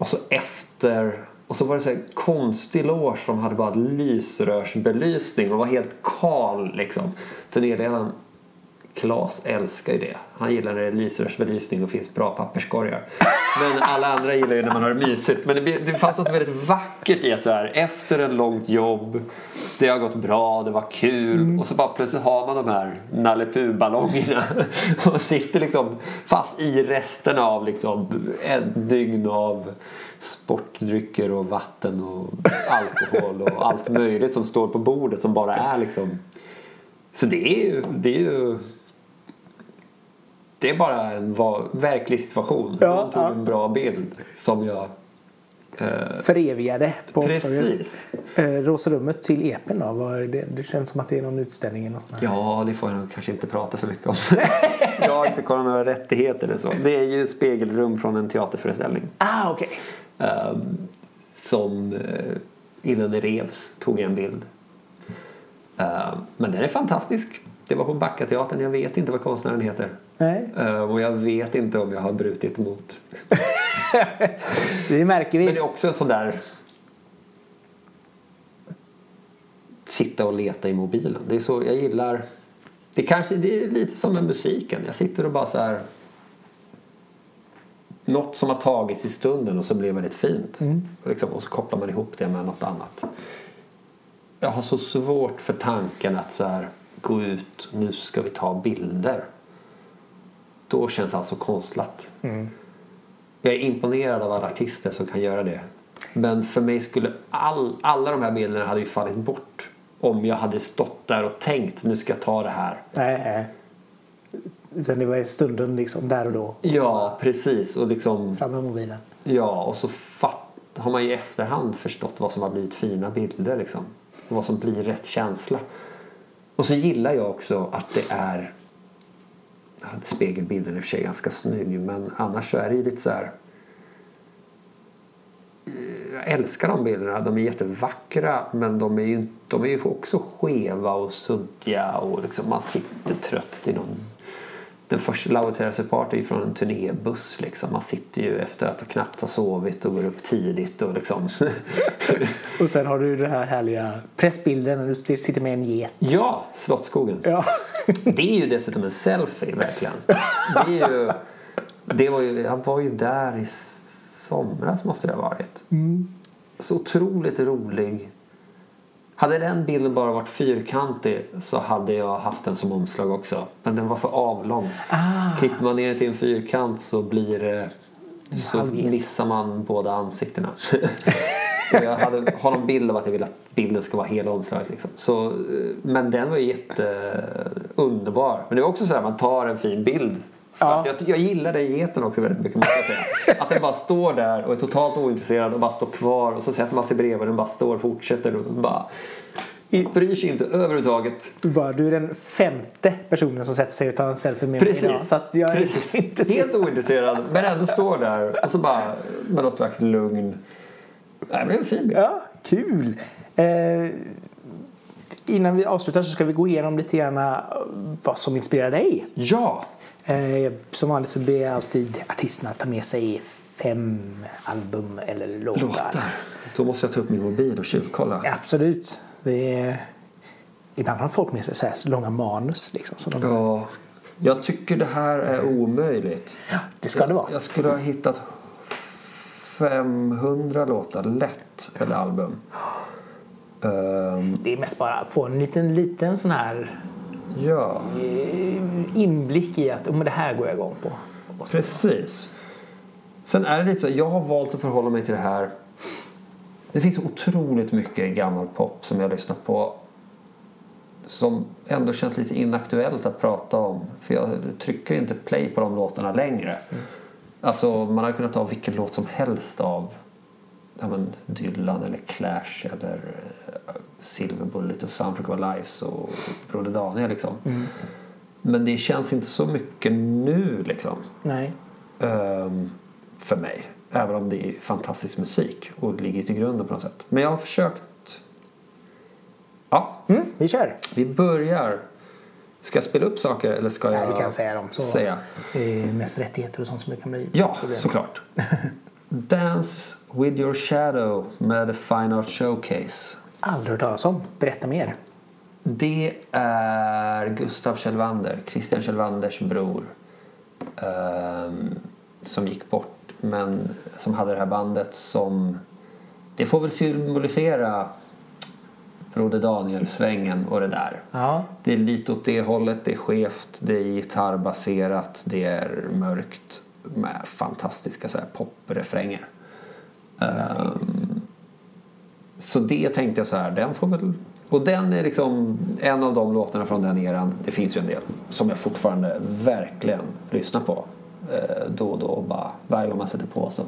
Och så efter Och så var det så här konstig loge som hade bara lysrörsbelysning och var helt kal liksom. Turnéledaren Klas älskar ju det. Han gillar när det är lysrörsbelysning och finns bra papperskorgar. Men alla andra gillar ju när man har det mysigt. Men det, det fanns något väldigt vackert i att så här, efter ett långt jobb, det har gått bra, det var kul och så bara plötsligt har man de här Nalle Puh-ballongerna och sitter liksom fast i resterna av liksom ett dygn av sportdrycker och vatten och alkohol och allt möjligt som står på bordet som bara är liksom så det är ju, det är ju det är bara en va- verklig situation. Ja, De tog ja. en bra bild som jag... Eh, Förevigade på precis. Eh, Rosa-rummet till epen då? Var det, det känns som att det är någon utställning eller något. Ja, det får jag nog kanske inte prata för mycket om. jag har inte kollat några rättigheter eller så. Det är ju spegelrum från en teaterföreställning. Ah, okej. eh, som eh, innan det revs tog jag en bild. Eh, men den är fantastisk. Det var på Backateatern. Jag vet inte vad konstnären heter. Nej, Eh, och jag vet inte om jag har brutit mot det märker vi. Men det är också en sån där sitta och leta i mobilen. Det är så jag gillar. Det kanske det är lite som med musiken. Jag sitter och bara så här. Något som har tagits i stunden och så blir väldigt fint. Och, liksom, och så kopplar man ihop det med något annat. Jag har så svårt för tanken att så här gå ut. Nu ska vi ta bilder. Då känns allt så konstlat. Jag är imponerad av alla artister som kan göra det. Men för mig skulle all, alla de här bilderna hade ju fallit bort om jag hade stått där och tänkt nu ska jag ta det här. Nej, nej. Utan det var stunden liksom, där och då. Och Ja, precis. Och liksom, Fram med mobilen. ja, och så fatt, har man ju i efterhand förstått vad som har blivit fina bilder liksom. Och vad som blir rätt känsla. Och så gillar jag också att det är spegelbilden är i och för sig ganska snygg men annars så är det ju lite så här eh, jag älskar de bilderna. De är jättevackra men de är ju, de är ju också skeva och suddiga och liksom man sitter trött i någon den första Lauterse Party är från en turnébuss liksom. Man sitter ju efter att knappt ha sovit och går upp tidigt och liksom Och sen har du den här härliga pressbilden när du sitter med en get. Ja, Slottsskogen. Ja. Det är ju dessutom en selfie verkligen. Det är ju, det var ju, jag var ju där i somras måste det ha varit. Så otroligt rolig. Hade den bilden bara varit fyrkantig så hade jag haft den som omslag också. Men den var för avlång. Ah. Klipper man ner den till en fyrkant så blir det så missar man båda ansiktena. Jag hade, har någon bild av att jag vill att bilden ska vara hela omslaget. Liksom. Så, eh, men den var ju jätteunderbar. Men det är också så här man tar en fin bild. Ja. att jag, jag gillar den geten också väldigt mycket måste jag säga. Att den bara står där och är totalt ointresserad och bara står kvar och så sätter man sig bredvid och den bara står och fortsätter och bara bryr sig inte överhuvudtaget. Du, bara, du är den femte personen som sätter sig och tar en selfie med mig idag. Precis. Så att jag är Precis. intresserad. Helt ointresserad men ändå står där och så bara med något slags lugn. Det är en fin bild. Ja, kul. Eh, innan vi avslutar så ska vi gå igenom lite grann eh, vad som inspirerar dig. Ja, Eh, som vanligt så ber jag alltid artisterna ta med sig fem album eller låtar. låtar. Då måste jag ta upp min mobil och tjuvkolla. Absolut. Det är... Ibland har folk med sig så här långa manus. Liksom, så de... Ja, jag tycker det här är omöjligt. Ja, det ska det vara. Jag skulle ha hittat 500 låtar lätt, eller album. Det är mest bara att få en liten, liten sån här ja, eh, inblick i att oh, men det här går jag igång på. Precis. Sen är det lite så, jag har valt att förhålla mig till det här. Det finns otroligt mycket gammal pop som jag lyssnat på som ändå känns lite inaktuellt att prata om. För jag trycker inte play på de låtarna längre. Alltså man har kunnat ta vilken låt som helst av ja, men Dylan eller Clash eller eh, Silver Bullet och Soundtrack of Lives och Broder Daniel liksom. Men det känns inte så mycket nu liksom. Nej. Ehm, för mig. Även om det är fantastisk musik och ligger till grunden på något sätt. Men jag har försökt... Ja, Mm, vi kör. vi börjar. Ska jag spela upp saker eller ska jag Nej, du kan säga dem. Så säga? Mest rättigheter och sånt som det kan bli Ja, problem. såklart. Dance with your shadow med The Fine Art Showcase. Aldrig hört talas om. Berätta mer. Det är Gustav Kjellvander, Christian Kjellvanders bror. ehm, som gick bort men som hade det här bandet som... Det får väl symbolisera Broder Daniel-svängen och det där. Ja. Det är lite åt det hållet, det är skevt, det är gitarrbaserat, det är mörkt med fantastiska så här, poprefränger. Ehm, så det tänkte jag så här, den får väl... Och den är liksom en av de låtarna från den eran, det finns ju en del, som jag fortfarande verkligen lyssnar på. Eh, då och då, bara varje gång man sätter på så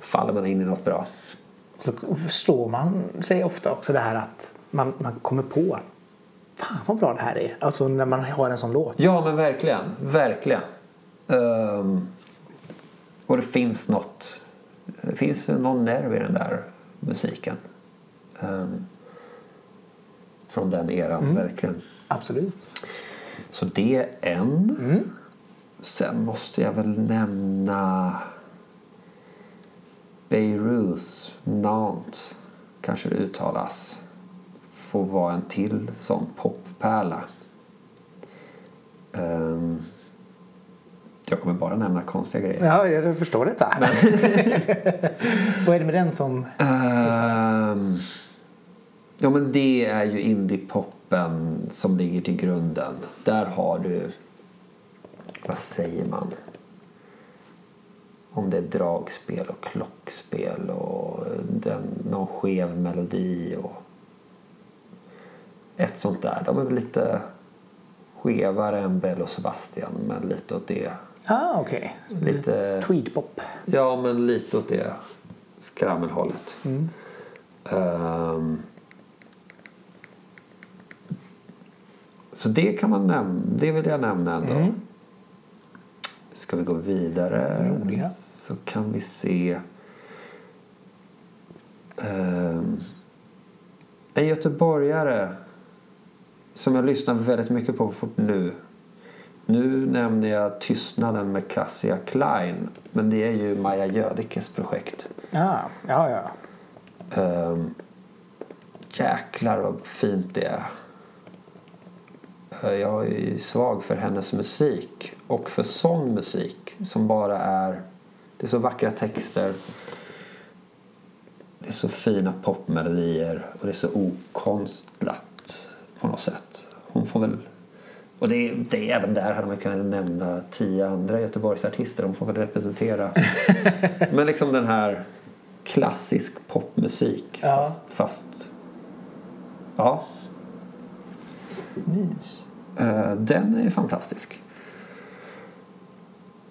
faller man in i något bra. Så förstår man sig ofta också det här att man, man kommer på att fan vad bra det här är. Alltså när man har en sån låt. Ja, men verkligen. Verkligen. Ehm, och det finns något. Det finns någon nerv i den där musiken. Ehm, från den eran, verkligen. Absolut. Så det är en. Sen måste jag väl nämna Beirut, Nantes kanske det uttalas. Får vara en till sån poppärla. Ehm, jag kommer bara nämna konstiga grejer. Ja, jag förstår detta. vad är det med den som... Ehm, ja men det är ju indiepoppen som ligger till grunden. Där har du, vad säger man? Om det är dragspel och klockspel och den, någon skev melodi och ett sånt där. De är väl lite skevare än Bell och Sebastian men lite åt det. Ah, okej. Lite... Tweedpop. Ja, men lite åt det skrammelhållet. Ehm, så det kan man nämna. Det vill jag nämna ändå. Ska vi gå vidare Roliga. så kan vi se. Ehm, en göteborgare som jag lyssnar väldigt mycket på nu. Nu nämner jag Tystnaden med Cassia Klein. Men det är ju Maja Gödikes projekt. Ah, ja, ja. Um, jäklar vad fint det är. Eh, Jag är svag för hennes musik och för sån musik som bara är... Det är så vackra texter. Det är så fina popmelodier och det är så okonstlat på något sätt. Hon får väl... Och det är, det även där hade man kunnat nämna tio andra Göteborgsartister. De får väl representera. Men liksom den här klassisk popmusik. Ja. Fast, fast... Ja, Mys. Eh, Den är fantastisk.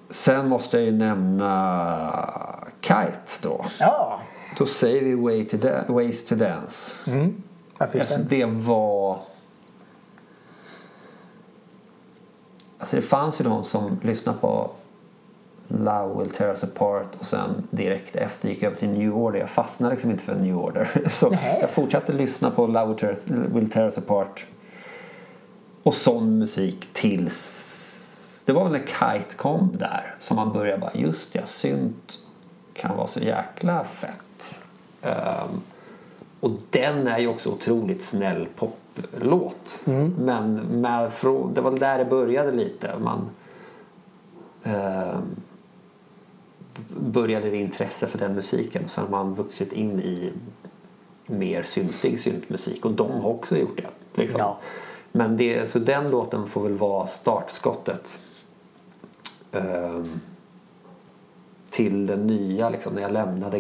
Sen måste jag ju nämna Kite då. Ja. Då säger vi Way to da- Ways to Dance. Mm. Det var... Alltså det fanns ju de som lyssnade på Love Will Tear Us Apart och sen direkt efter gick jag över till New Order. Jag fastnade liksom inte för New Order. Så Nej. jag fortsatte lyssna på Love Will Tear, Us, Will Tear Us Apart och sån musik tills... Det var väl när Kite kom där som man började bara just ja, synt kan vara så jäkla fett. Ehm, och den är ju också otroligt snäll poplåt. Men med, det var där det började lite. Man ehm, började det intresse för den musiken. Och sen har man vuxit in i mer syntig syntmusik. Och de har också gjort det. Liksom. Ja. Men det, så den låten får väl vara startskottet. ehm, till den nya, liksom, när jag lämnade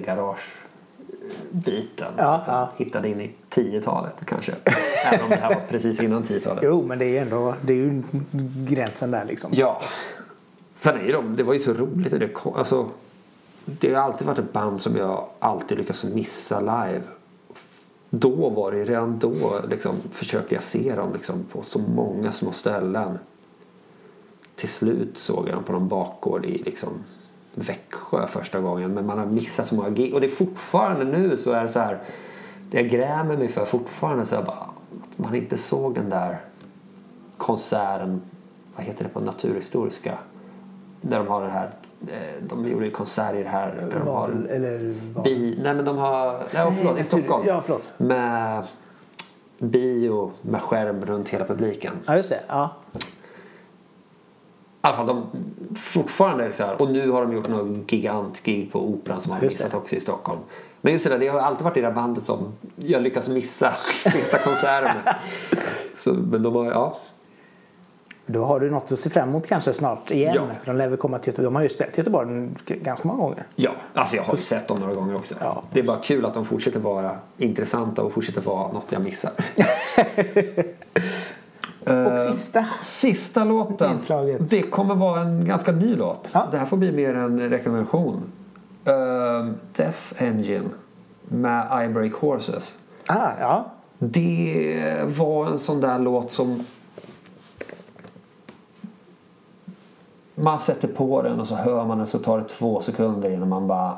garagebiten. Ja, Liksom, ja. Hittade in i 10-talet kanske. Även om det här var precis innan 10-talet. Jo, men det är ändå det är ju gränsen där liksom. Ja. Sen är de, det var ju så roligt. Det, alltså, det har alltid varit ett band som jag alltid lyckas missa live. Då var det, redan då liksom, försökte jag se dem liksom, på så många små ställen. Till slut såg jag dem på någon bakgård i liksom, Växjö första gången. Men man har missat så många gig. Och det är fortfarande nu så är det så här. Det jag grämer mig för fortfarande så är bara att man inte såg den där konserten, vad heter det på Naturhistoriska? Där de har det här, eh, de gjorde ju konserter här. Där de Val, har eller val. bi, nej men de har, nej förlåt, i Stockholm. Ja, förlåt. Med bio med skärm runt hela publiken. Ja, just det. Ja. Alla fall, de fortfarande så här. Och nu har de gjort någon gigant-gig på Operan som har missat också i Stockholm. Men just det där, det har alltid varit det där bandet som jag lyckas missa vissa konserter med. Så, men de har, ja. Då har du något att se fram emot kanske snart igen. Ja. De lär väl komma till Göteborg. De har ju spelat i Göteborg ganska många gånger. Ja, alltså jag har ju sett dem några gånger också. Ja. Det är bara kul att de fortsätter vara intressanta och fortsätter vara något jag missar. Och sista. Sista låten. Inslaget. Det kommer vara en ganska ny låt. Ja. Det här får bli mer en rekommendation. Uh, Death Engine med I Break Horses. Ah, ja. Det var en sån där låt som man sätter på den och så hör man den så tar det två sekunder innan man bara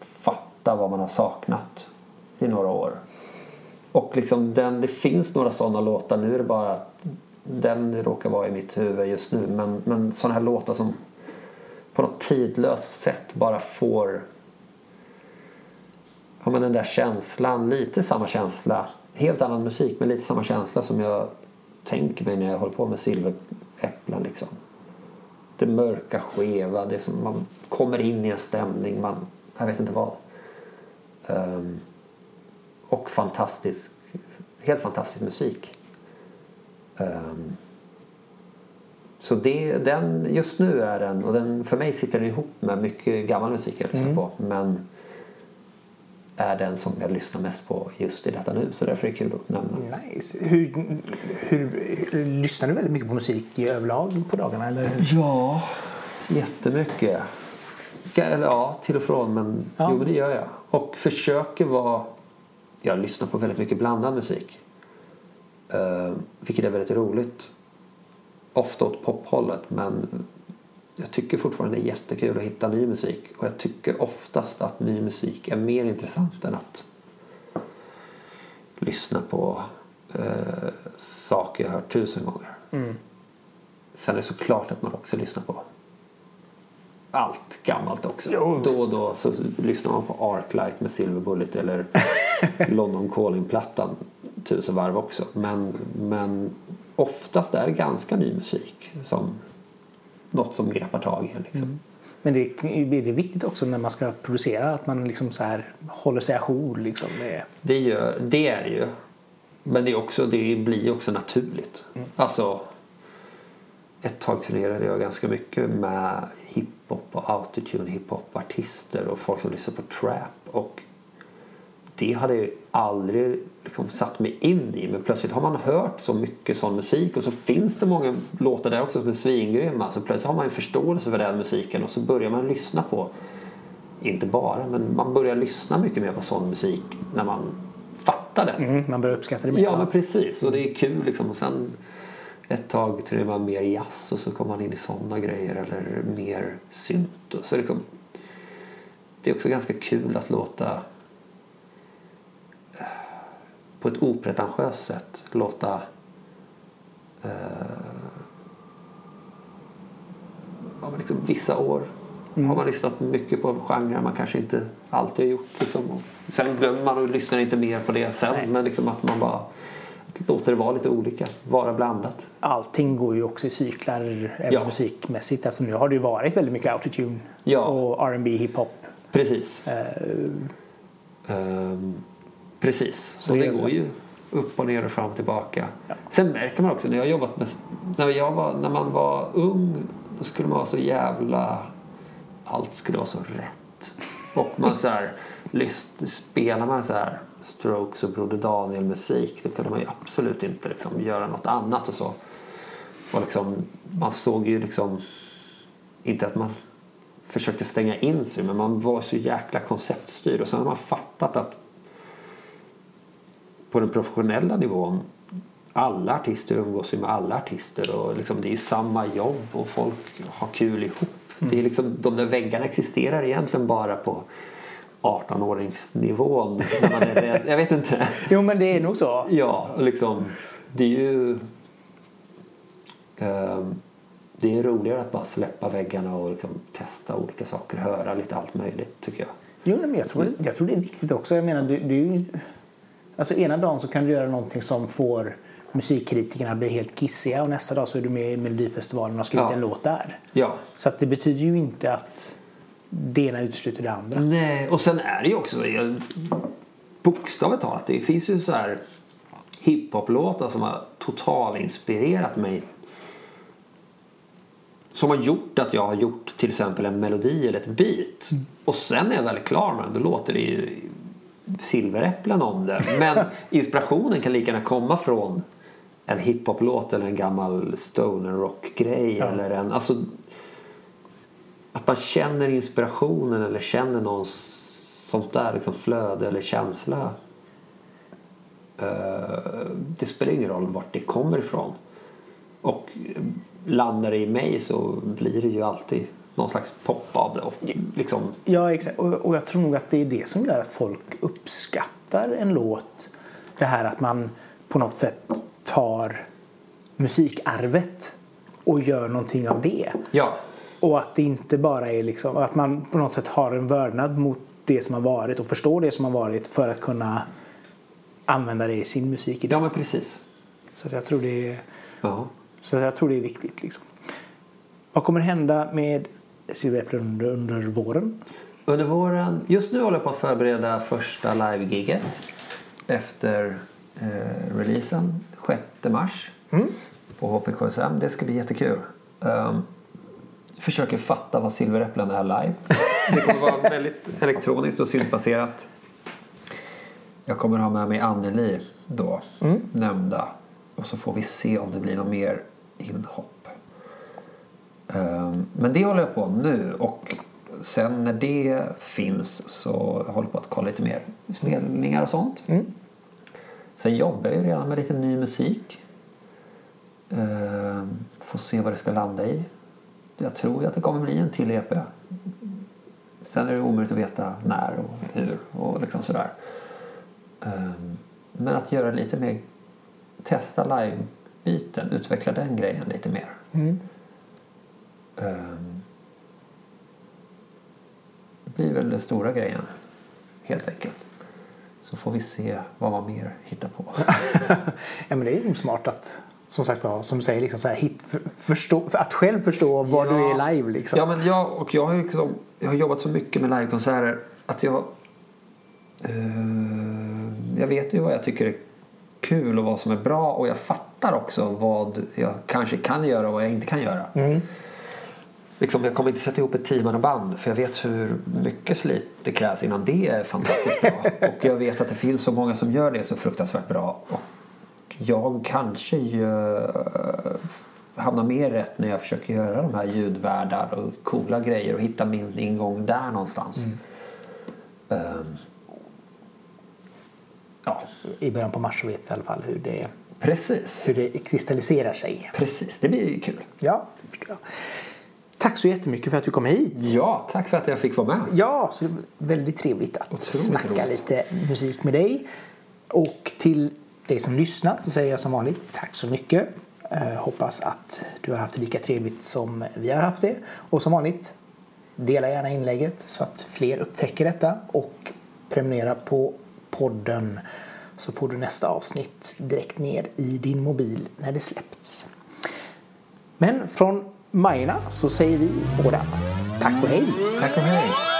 fattar vad man har saknat i några år. Och liksom den, det finns några sådana låtar. Nu är det bara att den råkar vara i mitt huvud just nu. Men, men sådana här låtar som på något tidlöst sätt bara får ja, men den där känslan, lite samma känsla. Helt annan musik men lite samma känsla som jag tänker mig när jag håller på med silveräpplen liksom. Det mörka, skeva, det som man kommer in i en stämning, man, jag vet inte vad. Um, och fantastisk, helt fantastisk musik. Ehm, så det, den, just nu är den, och den, för mig sitter den ihop med mycket gammal musik jag lyssnar på. Men är den som jag lyssnar mest på just i detta nu. Så därför är det kul att nämna. Nice. Hur, hur, lyssnar du väldigt mycket på musik i överlag på dagarna? Eller? Ja, jättemycket. Eller ja, till och från. Men Ja. jo, men det gör jag. Och försöker vara... Jag lyssnar på väldigt mycket blandad musik. Uh, vilket är väldigt roligt. Ofta åt pophållet. Men jag tycker fortfarande det är jättekul att hitta ny musik. Och jag tycker oftast att ny musik är mer intressant än att lyssna på eh, saker jag hört tusen gånger. Sen är det såklart att man också lyssnar på allt gammalt också. Jo. Då och då så lyssnar man på Arclight med Silver Bullet eller London Calling-plattan tusen varv också. Men, men oftast är det ganska ny musik som något som greppar tag i. Liksom. Men det är det viktigt också när man ska producera att man liksom så här håller sig ajour. Liksom med, Det, gör, det är det ju. Men det, är också, det blir också naturligt. Alltså, ett tag turnerade jag ganska mycket med hiphop och autotune hiphop-artister och folk som lyssnar på trap. Och det hade jag aldrig liksom satt mig in i. Men plötsligt har man hört så mycket sån musik och så finns det många låtar där också som är svingrymma. Så plötsligt har man en förståelse för den musiken och så börjar man lyssna på, inte bara, men man börjar lyssna mycket mer på sån musik när man fattar den. mm, man börjar uppskatta det mer. Ja men precis och det är kul liksom. Och sen ett tag jag man mer jazz och så kommer man in i sådana grejer eller mer synt. Och Så liksom, det är också ganska kul att låta eh, på ett opretentiöst sätt låta eh, ja, men liksom, vissa år har man lyssnat mycket på genrer man kanske inte alltid har gjort. Liksom. Sen glömmer man och lyssnar inte mer på det sen. Nej. Men liksom att man bara låter det vara lite olika, vara blandat. Allting går ju också i cyklar även Ja. musikmässigt. Alltså, nu har det ju varit väldigt mycket autotune Ja. och R&B hiphop. Precis. Eh, Ehm, precis. Så det det går ju upp och ner och fram och tillbaka. Sen märker man också när jag jobbat med... När, jag var, när man var ung då skulle man vara så jävla... Allt skulle vara så rätt. Och man så här... Lyst, spelar man så här Strokes och Broder Daniel musik då kunde man ju absolut inte liksom göra något annat och så. Och liksom, man såg ju liksom... Inte att man försökte stänga in sig men man var så jäkla konceptstyrd och sen har man fattat att på den professionella nivån alla artister umgås ju med alla artister och liksom det är samma jobb och folk har kul ihop. Det är liksom, de där väggarna existerar egentligen bara på 18-åringsnivån. när man är rädd. Jag vet inte. jo men det är nog så. Ja, liksom det är ju ehm, det är roligare att bara släppa väggarna och liksom testa olika saker, höra lite allt möjligt tycker jag. Jo, men jag tror, jag tror det är viktigt också. Jag menar, du, du, alltså ena dagen så kan du göra någonting som får musikkritikerna att bli helt kissiga och nästa dag så är du med i Melodifestivalen och har skrivit Ja. en låt där. Ja. Så att det betyder ju inte att det ena utesluter det andra. Nej, och sen är det ju också bokstavligt talat, det finns ju så här hiphop-låtar som har totalinspirerat mig. Som har gjort att jag har gjort till exempel en melodi eller ett beat. Och sen är jag väl klar med den, då låter det ju silveräpplen om det. Men inspirationen kan lika gärna komma från en hiphop-låt eller en gammal stoner rock-grej. Ja. Eller en, alltså, att man känner inspirationen eller känner någon sånt där liksom flöde eller känsla. Eh, det spelar ingen roll vart det kommer ifrån. Och landar det i mig så blir det ju alltid någon slags pop av det. Och liksom, Ja, exakt. Och, och jag tror nog att det är det som gör att folk uppskattar en låt. Det här att man på något sätt tar musikarvet och gör någonting av det. ja, Och att det inte bara är liksom, att man på något sätt har en vördnad mot det som har varit och förstår det som har varit för att kunna använda det i sin musik idag. ja men precis. Så jag tror det är, Ja. så jag tror det är viktigt. Liksom. Vad kommer hända med Silveräpplen under, under våren? Under våren, just nu håller jag på att förbereda första live-giget efter eh, releasen 6 mars på HPKSM. Det ska bli jättekul. Um, försöker fatta vad Silveräpplen är live. Det kommer vara väldigt elektroniskt och syntbaserat. Jag kommer ha med mig Anneli då, nämnda. Och så får vi se om det blir något mer inhopp. Ehm, Men det håller jag på nu och sen när det finns så håller jag på att kolla lite mer spelningar och sånt. Sen jobbar jag ju redan med lite ny musik. Ehm, Får se vad det ska landa i. Jag tror ju att det kommer bli en till EP. Sen är det omöjligt att veta när och hur och liksom sådär. Ehm, Men att göra lite mer, testa live-biten, utveckla den grejen lite mer. Ehm, Det blir väl den stora grejen helt enkelt. Så får vi se vad man mer hittar på. Ja, men det är nog smart att som sagt var, som säger, liksom så här, hit, för, förstå, för att själv förstå var du är live. Liksom. Ja, men jag, och jag, har liksom, jag har jobbat så mycket med livekonserter att jag... Eh, jag vet ju vad jag tycker är kul och vad som är bra och jag fattar också vad jag kanske kan göra och vad jag inte kan göra. Liksom, jag kommer inte sätta ihop ett teamannaband för jag vet hur mycket slit det krävs innan det är fantastiskt bra. och jag vet att det finns så många som gör det så fruktansvärt bra. Och jag kanske gör, hamnar mer rätt när jag försöker göra de här ljudvärdar och coola grejer och hitta min ingång där någonstans. Ehm, ja, I början på mars vet vi i alla fall hur det, precis. hur det kristalliserar sig. Precis, det blir kul. Ja, förstår. Tack så jättemycket för att du kom hit. Ja, tack för att jag fick vara med. Ja, så det var väldigt trevligt att Otroligt snacka roligt. lite musik med dig. Och till dig som lyssnat så säger jag som vanligt tack så mycket. Eh, hoppas att du har haft det lika trevligt som vi har haft det. Och som vanligt, dela gärna inlägget så att fler upptäcker detta och prenumerera på podden så får du nästa avsnitt direkt ner i din mobil när det släppts. Men från Majorna så säger vi båda tack och hej! Tack och hej.